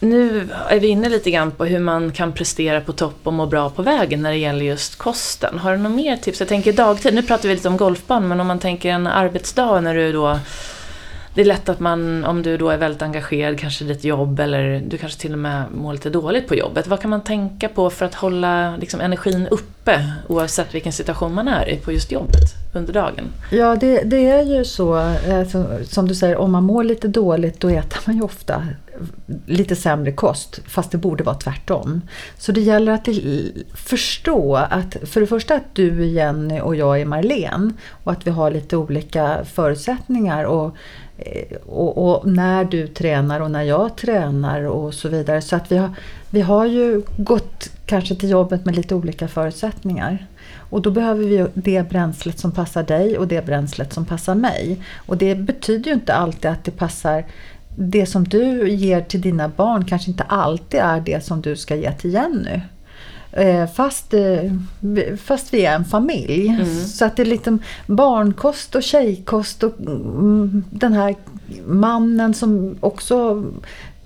nu är vi inne lite grann på hur man kan prestera på topp och må bra på vägen när det gäller just kosten. Har du något mer tips? Jag tänker dagtid, nu pratar vi lite om golfband, men om man tänker en arbetsdag när du då det är lätt att man, om du då är väldigt engagerad, kanske i ditt jobb eller du kanske till och med mår lite dåligt på jobbet. Vad kan man tänka på för att hålla liksom, energin uppe oavsett vilken situation man är i på just jobbet under dagen? Ja, det, det är ju så. eh, Som du säger, om man mår lite dåligt då äter man ju ofta lite sämre kost. Fast det borde vara tvärtom. Så det gäller att förstå att för det första att du är Jenny och jag är Marlene. Och att vi har lite olika förutsättningar. Och, Eh, och, och när du tränar och när jag tränar och så vidare. Så att vi har, vi har ju gått kanske till jobbet med lite olika förutsättningar. Och då behöver vi det bränslet som passar dig och det bränslet som passar mig. Och det betyder ju inte alltid att det passar det som du ger till dina barn kanske inte alltid är det som du ska ge till Jenny. Eh, Fast, eh, fast vi är en familj. Mm. Så att det är liksom barnkost och tjejkost och mm, den här mannen som också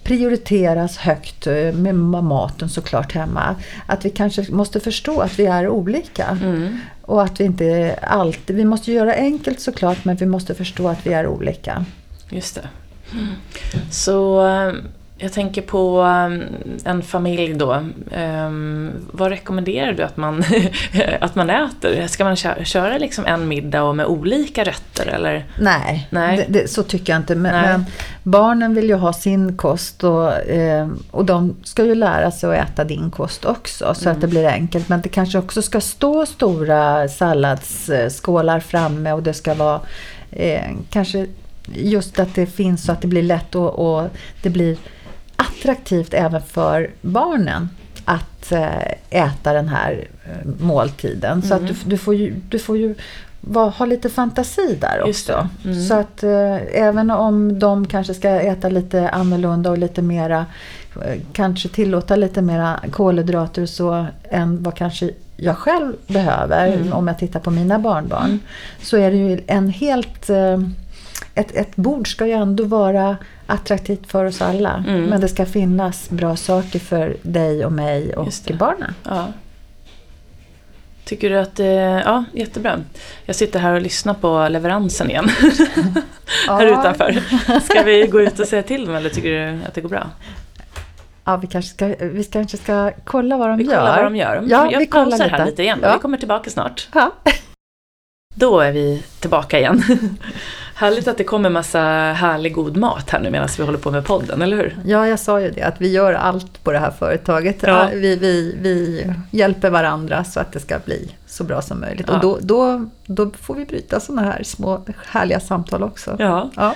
prioriteras högt eh, med maten såklart hemma. Att vi kanske måste förstå att vi är olika. Mm. Och att vi inte alltid, vi måste göra enkelt såklart men vi måste förstå att vi är olika. Just det. Så eh, jag tänker på eh, en familj då. Eh, Vad rekommenderar du att man, [LAUGHS] att man äter? Ska man kö- köra liksom en middag och med olika rätter eller? Nej, Nej. Det, det, så tycker jag inte. Men, men barnen vill ju ha sin kost och, eh, och de ska ju lära sig att äta din kost också så att det blir enkelt. Men det kanske också ska stå stora salladsskålar framme och det ska vara eh, kanske just att det finns så att det blir lätt och, och det blir attraktivt även för barnen att eh, äta den här eh, måltiden. Så att du, du får ju, du får ju va, ha lite fantasi där också. Mm. Så att eh, även om de kanske ska äta lite annorlunda och lite mera, eh, kanske tillåta lite mera kolhydrater och så än vad kanske jag själv behöver Mm. om jag tittar på mina barnbarn. Så är det ju en helt eh, ett, ett bord ska ju ändå vara attraktivt för oss alla. Mm. Men det ska finnas bra saker för dig och mig och barnen. Ja. Tycker du att. Ja, jättebra. Jag sitter här och lyssnar på leveransen igen. här Ja. utanför. Ska vi gå ut och säga till dem eller tycker du att det går bra? Ja, vi kanske ska, vi kanske ska kolla vad de Vi gör. kollar vad de gör. Ja, jag vi kollar pausar här lite. lite igen. Ja. Vi kommer tillbaka snart. Ja. Då är vi tillbaka igen. Härligt att det kommer massa härlig god mat här nu medan vi håller på med podden, eller hur? ja, jag sa ju det att vi gör allt på det här företaget. Ja. Vi, vi, vi hjälper varandra så att det ska bli så bra som möjligt. Ja. Och då, då, då får vi bryta sådana här små härliga samtal också. Ja. Ja.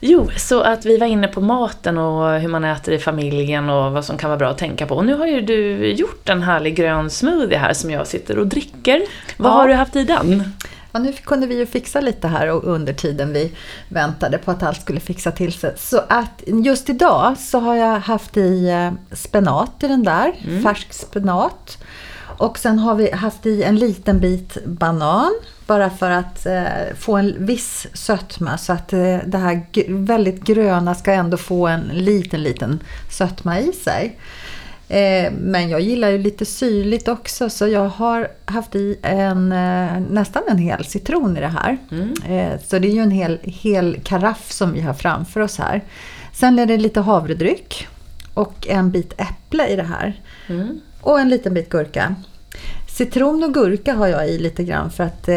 Jo, så att vi var inne på maten och hur man äter i familjen och vad som kan vara bra att tänka på. Och nu har ju du gjort en härlig grön smoothie här som jag sitter och dricker. Vad Ja. har du haft i den? Ja, nu kunde vi ju fixa lite här och under tiden vi väntade på att allt skulle fixa till sig. Så att just idag så har jag haft i eh, spenat i den där, Mm. färsk spenat. Och sen har vi haft i en liten bit banan bara för att eh, få en viss sötma så att eh, det här väldigt gröna ska ändå få en liten, liten sötma i sig. Eh, men jag gillar ju lite syrligt också så jag har haft i en, eh, nästan en hel citron i det här. Mm. Eh, så det är ju en hel, hel karaff som vi har framför oss här. Sen är det lite havredryck och en bit äpple i det här. Mm. Och en liten bit gurka. Citron och gurka har jag i lite grann för att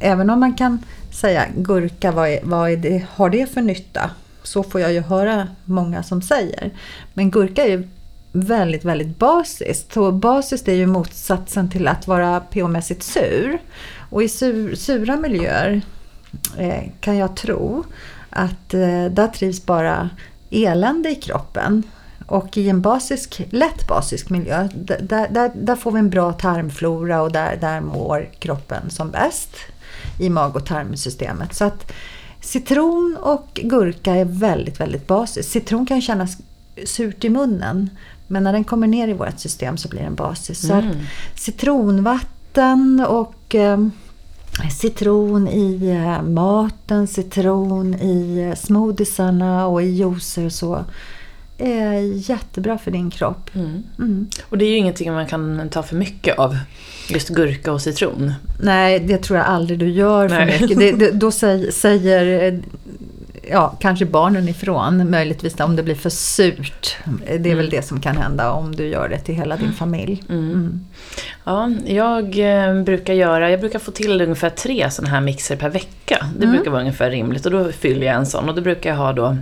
även om man kan säga gurka, vad, är, vad är det, har det för nytta? Så får jag ju höra många som säger. Men gurka är ju väldigt, väldigt basiskt. Så basiskt är ju motsatsen till att vara pH-mässigt sur. Och i sur, sura miljöer eh, kan jag tro att eh, där trivs bara elände i kroppen. Och i en basisk, lätt basisk miljö, där, där, där får vi en bra tarmflora och där, där mår kroppen som bäst i mag och tarmsystemet. Så att citron och gurka är väldigt, väldigt basiskt. Citron kan kännas surt i munnen, men när den kommer ner i vårt system så blir den basisk. Så Mm. att citronvatten och eh, citron i eh, maten, citron i eh, smoothiesarna och i juicer och så är jättebra för din kropp. Mm. Mm. Och det är ju ingenting man kan ta för mycket av. Just gurka och citron. Nej, det tror jag aldrig du gör för Nej. mycket. Det, det, då säger, säger eh, ja, kanske barnen ifrån, möjligtvis om det blir för surt. Det är Mm. väl det som kan hända om du gör det till hela din familj. Mm. Mm. Ja, jag eh, brukar göra, jag brukar få till ungefär tre sådana här mixer per vecka. Det Mm. brukar vara ungefär rimligt och då fyller jag en sån och då brukar jag ha då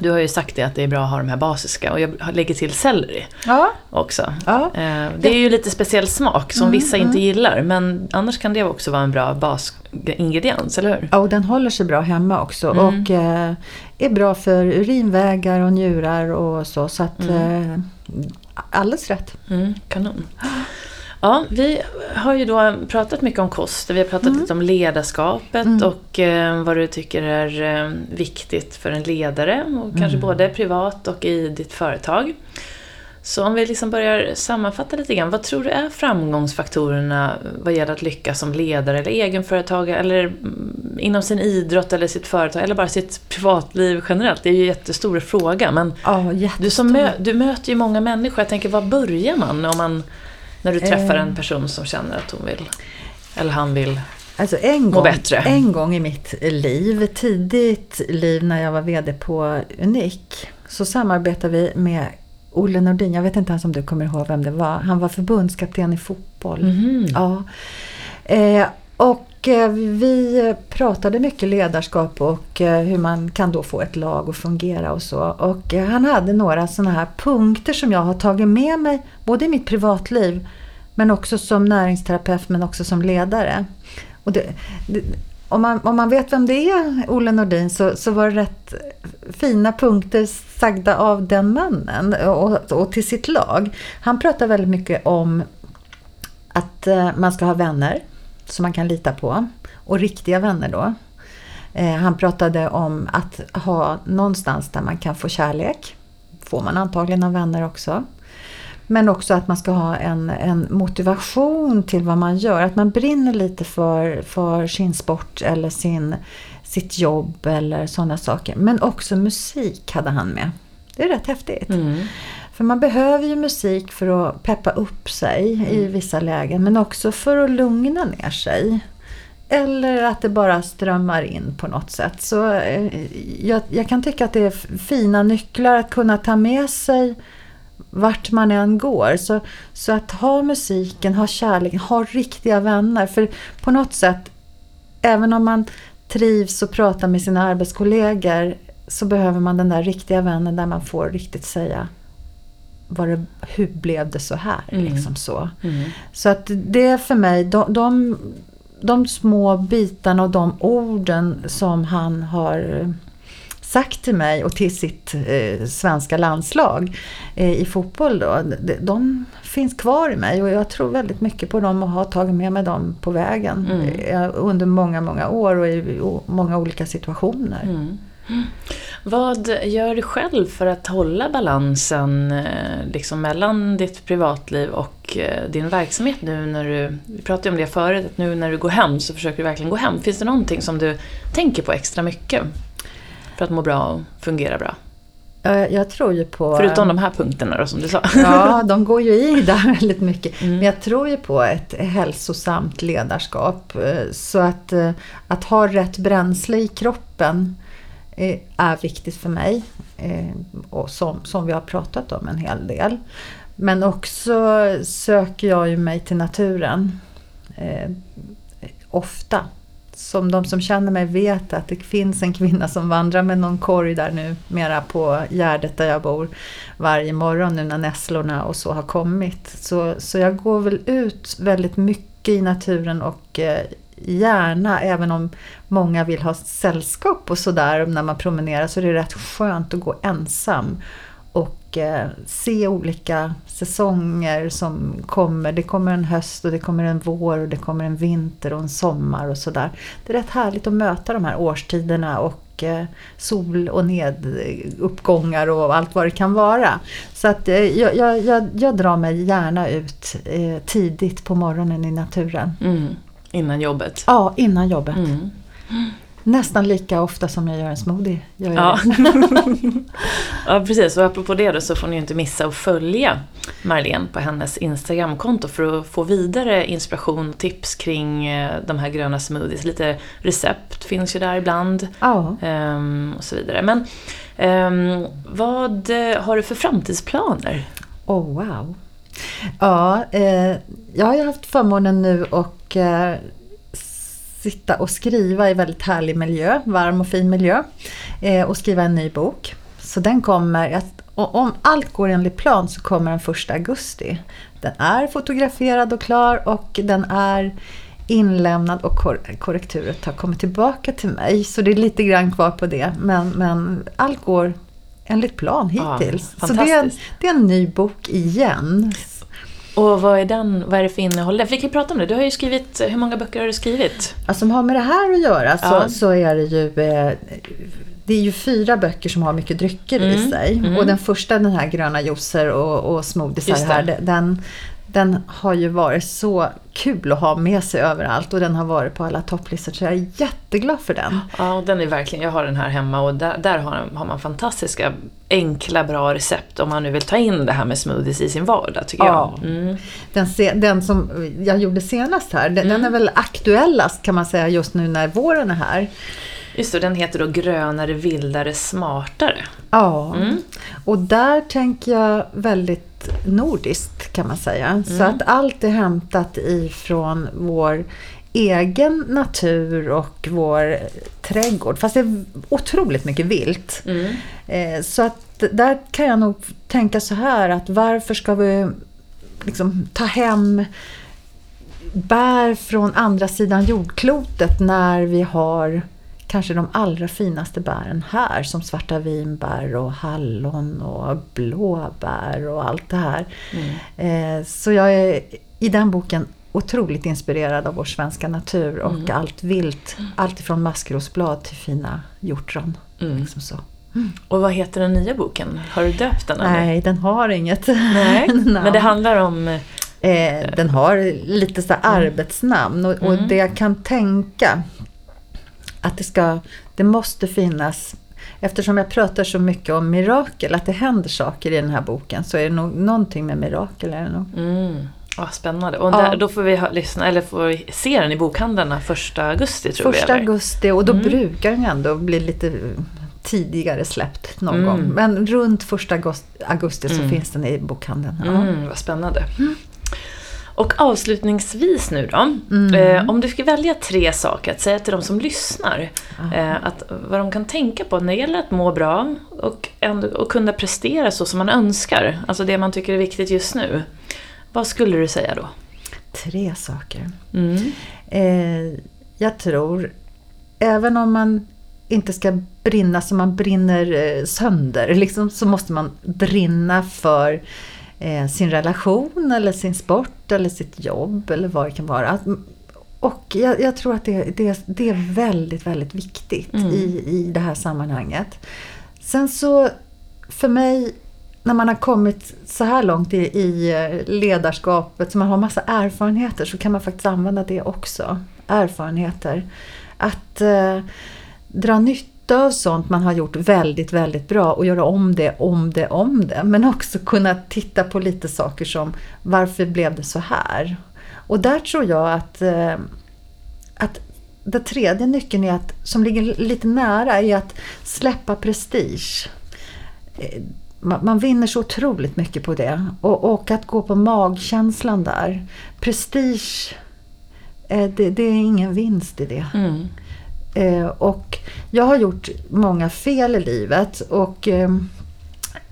du har ju sagt det att det är bra att ha de här basiska och jag lägger till selleri Ja, också. ja. Eh, Det är ju lite speciell smak som Mm, vissa inte mm. gillar men annars kan det också vara en bra basingrediens, eller hur? Ja, och den håller sig bra hemma också Mm. och eh, är bra för urinvägar och njurar och så. Så att Mm. eh, alldeles rätt. Mm, kanon. Ja, vi har ju då pratat mycket om kost. Vi har pratat Mm. lite om ledarskapet Mm. och eh, vad du tycker är eh, viktigt för en ledare. Och kanske Mm. både privat och i ditt företag. Så om vi liksom börjar sammanfatta lite grann. Vad tror du är framgångsfaktorerna vad gäller att lyckas som ledare eller egenföretagare eller mm, inom sin idrott eller sitt företag eller bara sitt privatliv generellt? Det är ju en jättestor fråga men Ja, du, som jättestor. mö, du möter ju många människor. Jag tänker, var börjar man om man, när du träffar Eh. en person som känner att hon vill, eller han vill? Alltså en gång, en gång i mitt liv, tidigt liv när jag var VD på Unik, så samarbetade vi med Olle Nordin. Jag vet inte ens om du kommer ihåg vem det var. Han var förbundskapten i fotboll. Mhm. Ja. Eh, och eh, Eh, vi pratade mycket ledarskap och eh, hur man kan då få ett lag att fungera och så. Och eh, han hade några sådana här punkter som jag har tagit med mig både i mitt privatliv men också som näringsterapeut men också som ledare. Och det, det, om, man, om man vet vem det är, Olle Nordin, så, så var det rätt fina punkter sagda av den mannen och, och till sitt lag. Han pratar väldigt mycket om att man ska ha vänner som man kan lita på. Och riktiga vänner då. Eh, han pratade om att ha någonstans där man kan få kärlek. Får man antagligen av vänner också. Men också att man ska ha en, en motivation till vad man gör. Att man brinner lite för, för sin sport eller sin, sitt jobb eller sådana saker. Men också musik hade han med. Det är rätt häftigt. Mm. För man behöver ju musik för att peppa upp sig mm. i vissa lägen. Men också för att lugna ner sig. Eller att det bara strömmar in på något sätt. Så eh, jag, jag, kan tycka att det är fina nycklar att kunna ta med sig vart man än går. Så, så att ha musiken, ha kärleken, ha riktiga vänner. För på något sätt, även om man trivs och pratar med sina arbetskollegor så behöver man den där riktiga vännen där man får riktigt säga var det, hur blev det så här? Mm. Liksom så. Mm. så att det för mig, de, de, de små bitarna och de orden som han har sagt till mig och till sitt eh, svenska landslag eh, i fotboll då, de, de, finns kvar i mig och jag tror väldigt mycket på dem och har tagit med mig dem på vägen mm. eh, under många, många år och i och många olika situationer. Vad gör du själv för att hålla balansen eh, liksom mellan ditt privatliv och eh, din verksamhet nu när du, vi pratade om det förut, att nu när du går hem så försöker du verkligen gå hem. Finns det någonting som du tänker på extra mycket för att må bra och fungera bra? Jag tror ju på... Förutom de här punkterna då som du sa. Ja, [LAUGHS] de går ju i där väldigt mycket. Mm. Men jag tror ju på ett hälsosamt ledarskap. Eh, så att, att ha rätt bränsle i kroppen Eh, är viktigt för mig. Eh, och som, som vi har pratat om en hel del. Men också söker jag ju mig till naturen. Eh, ofta som de som känner mig vet att det finns en kvinna som vandrar med någon korg där nu mera på Gärdet där jag bor varje morgon nu när nässlorna och så har kommit. Så, så jag går väl ut väldigt mycket i naturen och eh, gärna, även om många vill ha sällskap och sådär när man promenerar så är det rätt skönt att gå ensam och eh, se olika säsonger som kommer. Det kommer en höst och det kommer en vår och det kommer en vinter och en sommar och sådär. Det är rätt härligt att möta de här årstiderna och eh, sol och neduppgångar och allt vad det kan vara. Så att eh, jag, jag, jag, drar mig gärna ut eh, tidigt på morgonen i naturen. Mm. Innan jobbet? Ja, innan jobbet. Mm. Nästan lika ofta som jag gör en smoothie. Jag ja. [LAUGHS] ja, precis. Och apropå det då så får ni inte missa att följa Marlene på hennes Instagramkonto för att få vidare inspiration och tips kring eh, de här gröna smoothies. Lite recept finns ju där ibland. Ja. Um, och så vidare. Men um, vad har du för framtidsplaner? Oh wow. Ja, eh, jag har ju haft förmånen nu och eh, sitta och skriva i väldigt härlig miljö, varm och fin miljö. Eh, och skriva en ny bok. Så den kommer, om allt går enligt plan så kommer den 1 augusti. Den är fotograferad och klar och den är inlämnad och korrekturet har kommit tillbaka till mig. Så det är lite grann kvar på det. Men, men allt går enligt plan hittills. Ja, så det är, en, det är en ny bok igen. Och vad är, den, vad är det för innehåll? Vi kan prata om det. Du har ju skrivit, hur många böcker har du skrivit? Ja, som har med det här att göra så, ja. så är det ju eh, det är ju fyra böcker som har mycket drycker mm. i sig. Mm. Och den första, den här gröna juicer och, och smoothies här, den, den har ju varit så kul att ha med sig överallt och den har varit på alla topplistor så jag är jätteglad för den. Ja, den är verkligen, jag har den här hemma och där, där har, har, man fantastiska enkla bra recept om man nu vill ta in det här med smoothies i sin vardag tycker ja. jag. Mm. Den, den som jag gjorde senast här, den, mm. den är väl aktuellast kan man säga just nu när våren är här. Just det, den heter då Grönare, vildare, smartare. Ja, mm. och där tänker jag väldigt nordiskt kan man säga. Mm. Så att allt är hämtat ifrån vår egen natur och vår trädgård. Fast det är otroligt mycket vilt. Mm. Eh, så att där kan jag nog tänka så här att varför ska vi liksom ta hem bär från andra sidan jordklotet när vi har kanske de allra finaste bären här som svarta vinbär och hallon och blåbär och allt det här. Mm. Eh, så jag är i den boken otroligt inspirerad av vår svenska natur och mm. allt vilt. Allt ifrån maskrosblad till fina hjortron. Mm. Liksom så. Och vad heter den nya boken? Har du döpt den? eller? Nej, den har inget Nej. [LAUGHS] Men namn. det handlar om... Eh, den har lite så här arbetsnamn och, och Mm. det jag kan tänka att det ska, det måste finnas Eftersom jag pratar så mycket om mirakel, att det händer saker i den här boken, så är det nog någonting med mirakel. Är det nog. Mm. Vad spännande. Och Ja. där, då får vi ha, lyssna, eller får se den i bokhandlarna första augusti tror Första vi. eller? augusti och då Mm. brukar den ändå bli lite tidigare släppt någon Mm. gång. Men runt första augusti, augusti så Mm. finns den i bokhandeln. Ja. Mm, vad spännande. Och avslutningsvis nu då. Mm. Eh, om du fick välja tre saker att säga till de som lyssnar. Ja. Eh, att, vad de kan tänka på när det gäller att må bra och, ändå, och kunna prestera så som man önskar. Alltså det man tycker är viktigt just nu. Vad skulle du säga då? Tre saker. Mm. Eh, jag tror, även om man inte ska brinna så man brinner eh, sönder, liksom, så måste man brinna för eh, sin relation eller sin sport eller sitt jobb eller vad det kan vara. Att, och jag, jag tror att det, det, det är väldigt, väldigt viktigt Mm. i, i det här sammanhanget. Sen så, för mig, när man har kommit så här långt i, i eh, ledarskapet, så man har massa erfarenheter, så kan man faktiskt använda det också. Erfarenheter. Att eh, dra nytta av sånt man har gjort väldigt, väldigt bra och göra om det, om det, om det. Men också kunna titta på lite saker som varför blev det så här? Och där tror jag att, eh, att den tredje nyckeln är att, som ligger lite nära är att släppa prestige. Eh, man, man vinner så otroligt mycket på det. Och, och att gå på magkänslan där. Prestige, eh, det, det är ingen vinst i det. Mm. Eh, och jag har gjort många fel i livet och eh,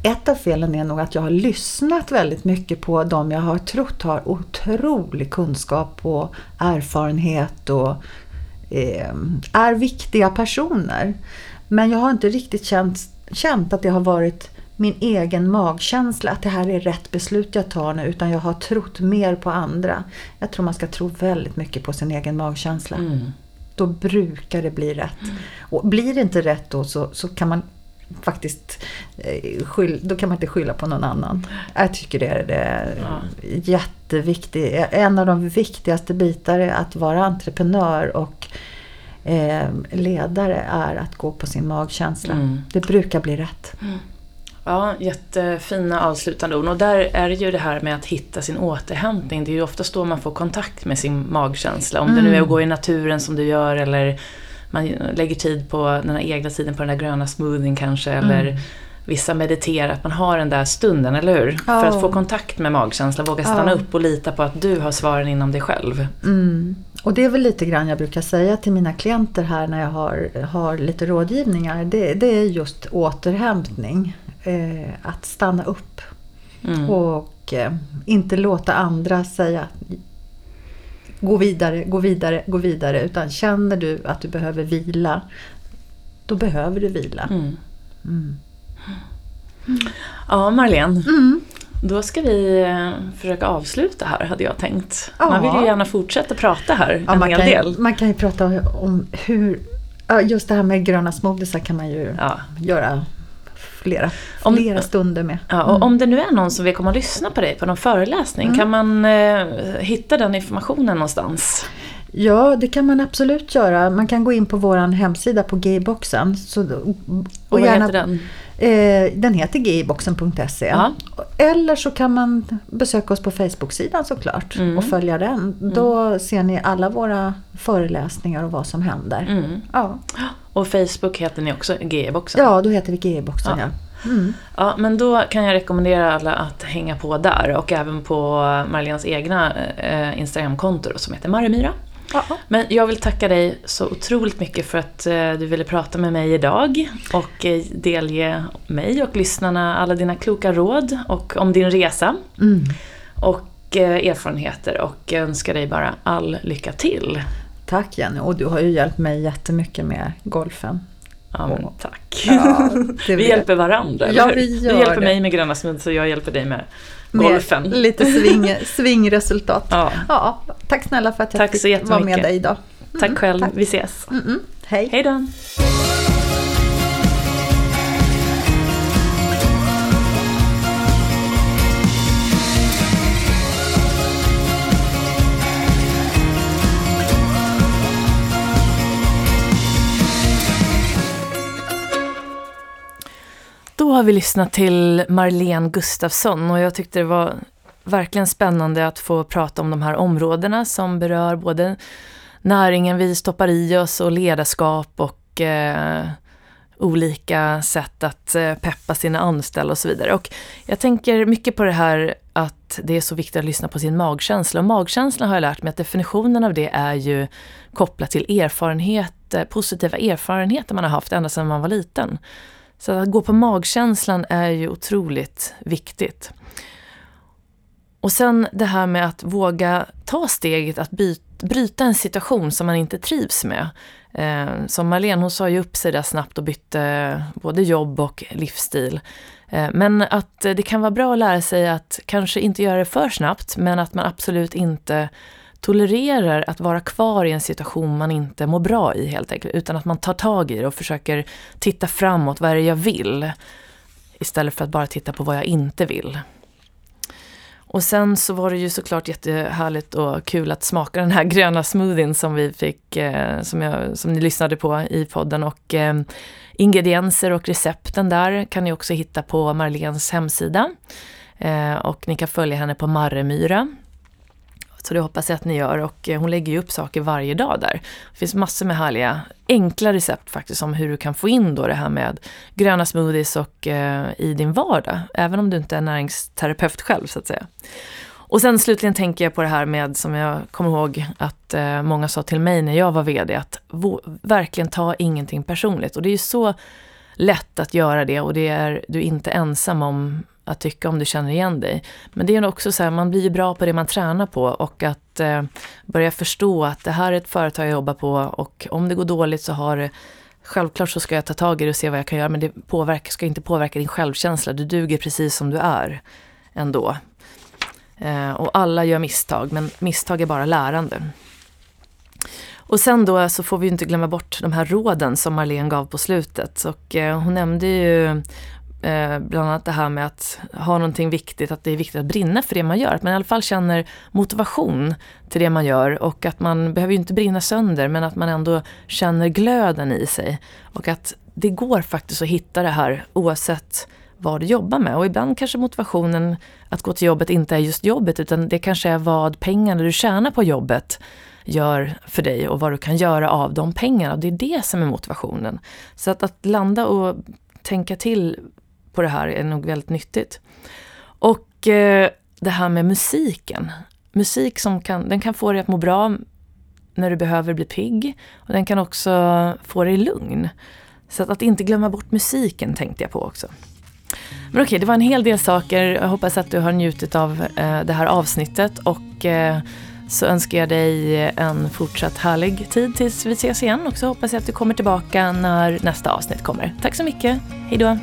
ett av felen är nog att jag har lyssnat väldigt mycket på de jag har trott har otrolig kunskap och erfarenhet och eh, är viktiga personer. Men jag har inte riktigt känt, känt att det har varit min egen magkänsla, att det här är rätt beslut jag tar nu, utan jag har trott mer på andra. Jag tror man ska tro väldigt mycket på sin egen magkänsla Mm då brukar det bli rätt. Och blir det inte rätt då så, så kan man faktiskt eh, skyll, då kan man inte skylla på någon annan. Jag tycker det är, det Ja. jätteviktigt. En av de viktigaste bitarna är att vara entreprenör och eh, ledare är att gå på sin magkänsla. Mm. Det brukar bli rätt. Ja, jättefina avslutande ord. Och där är det ju det här med att hitta sin återhämtning. Det är ju oftast då man får kontakt med sin magkänsla. Om det nu är att gå i naturen som du gör eller man lägger tid på den här egna tiden på den där gröna smoothien kanske. Eller vissa mediterar, att man har den där stunden, eller hur? Ja. För att få kontakt med magkänsla, våga stanna Ja. upp och lita på att du har svaren inom dig själv. Mm. Och det är väl lite grann jag brukar säga till mina klienter här när jag har, har lite rådgivningar. Det, det är just återhämtning. Eh, att stanna upp Mm. och eh, inte låta andra säga gå vidare, gå vidare, gå vidare. Utan känner du att du behöver vila, då behöver du vila. Mm. Mm. Ja, Marlene. Mm. Då ska vi eh, försöka avsluta här, hade jag tänkt. Ja. Man vill ju gärna fortsätta prata här Ja, en hel del. ju- man kan ju prata om hur, just det här med gröna smoothiesar kan man ju Ja. göra flera, Om- flera stunder med. Ja, och om det nu är någon som vill komma och lyssna på dig på någon föreläsning, kan man eh, hitta den informationen någonstans? Ja, det kan man absolut göra. Man kan gå in på vår hemsida på gayboxen. Så, och Och vad heter den? Eh, den heter gayboxen.se. Ja. Eller så kan man besöka oss på Facebook-sidan såklart Mm. och följa den. Då ser ni alla våra föreläsningar och vad som händer. Mm. Ja. Och Facebook heter ni också, G-boxen. ja, då heter vi gayboxen. Ja. Ja. Mm. Ja, men då kan jag rekommendera alla att hänga på där och även på Marlenes egna eh, Instagramkonto som heter Marimyra. Men jag vill tacka dig så otroligt mycket för att eh, du ville prata med mig idag och eh, delge mig och lyssnarna alla dina kloka råd och om din resa Mm. och eh, erfarenheter och önskar dig bara all lycka till. Tack Jenny, och du har ju hjälpt mig jättemycket med golfen. Ja, men tack. Ja, [LAUGHS] vi hjälper varandra, eller Ja, vi Du gör hjälper det. mig med gröna smuts och jag hjälper dig med med golfen. Lite sving, [LAUGHS] svingresultat. Ja. Ja, tack snälla för att jag Tack fick vara med dig idag. Tack själv, tack. vi ses. Mm-mm. Hej. Hej då! Då har vi lyssnat till Marlene Gustafsson och jag tyckte det var verkligen spännande att få prata om de här områdena som berör både näringen vi stoppar i oss och ledarskap och eh, olika sätt att eh, peppa sina anställda och så vidare. Och jag tänker mycket på det här att det är så viktigt att lyssna på sin magkänsla. Och magkänslan har jag lärt mig att definitionen av det är ju kopplat till erfarenhet, eh, positiva erfarenheter man har haft ända sedan man var liten. Så att gå på magkänslan är ju otroligt viktigt. Och sen det här med att våga ta steget att bryta en situation som man inte trivs med. Eh, som Marlene, hon sa ju upp sig där snabbt och bytte både jobb och livsstil. Eh, men att det kan vara bra att lära sig att kanske inte göra det för snabbt, men att man absolut inte tolererar att vara kvar i en situation man inte mår bra i helt enkelt, utan att man tar tag i det och försöker titta framåt, vad är det jag vill? Istället för att bara titta på vad jag inte vill. Och sen så var det ju såklart jättehärligt och kul att smaka den här [LAUGHS] gröna smoothien som vi fick, eh, som, jag, som ni lyssnade på i podden. Och eh, ingredienser och recepten där kan ni också hitta på Marlens hemsida. Eh, och ni kan följa henne på Marremyra så det hoppas jag att ni gör och eh, hon lägger ju upp saker varje dag där. Det finns massor med härliga, enkla recept faktiskt om hur du kan få in då det här med gröna smoothies och eh, i din vardag. Även om du inte är näringsterapeut själv så att säga. Och sen slutligen tänker jag på det här med, som jag kommer ihåg att eh, många sa till mig när jag var VD, att verkligen ta ingenting personligt. Och det är ju så lätt att göra det och det är du inte ensam om att tycka om du känner igen dig. Men det är också så här, man blir ju bra på det man tränar på och att eh, börja förstå att det här är ett företag jag jobbar på och om det går dåligt så har det Självklart så ska jag ta tag i det och se vad jag kan göra men det påverkar, ska inte påverka din självkänsla. Du duger precis som du är ändå. Eh, och alla gör misstag men misstag är bara lärande. Och sen då så får vi inte glömma bort de här råden som Marlene gav på slutet. Och eh, hon nämnde ju Eh, bland annat det här med att ha någonting viktigt, att det är viktigt att brinna för det man gör. Att man i alla fall känner motivation till det man gör och att man behöver ju inte brinna sönder men att man ändå känner glöden i sig. Och att det går faktiskt att hitta det här oavsett vad du jobbar med. Och ibland kanske motivationen att gå till jobbet inte är just jobbet utan det kanske är vad pengarna du tjänar på jobbet gör för dig och vad du kan göra av de pengarna. Det är det som är motivationen. Så att, att landa och tänka till på det här är nog väldigt nyttigt. Och eh, det här med musiken. Musik som kan, den kan få dig att må bra när du behöver bli pigg. Och den kan också få dig lugn. Så att, att inte glömma bort musiken tänkte jag på också. Men okej, det var en hel del saker. Jag hoppas att du har njutit av eh, det här avsnittet. Och eh, så önskar jag dig en fortsatt härlig tid tills vi ses igen och så hoppas jag att du kommer tillbaka när nästa avsnitt kommer. Tack så mycket. Hej då.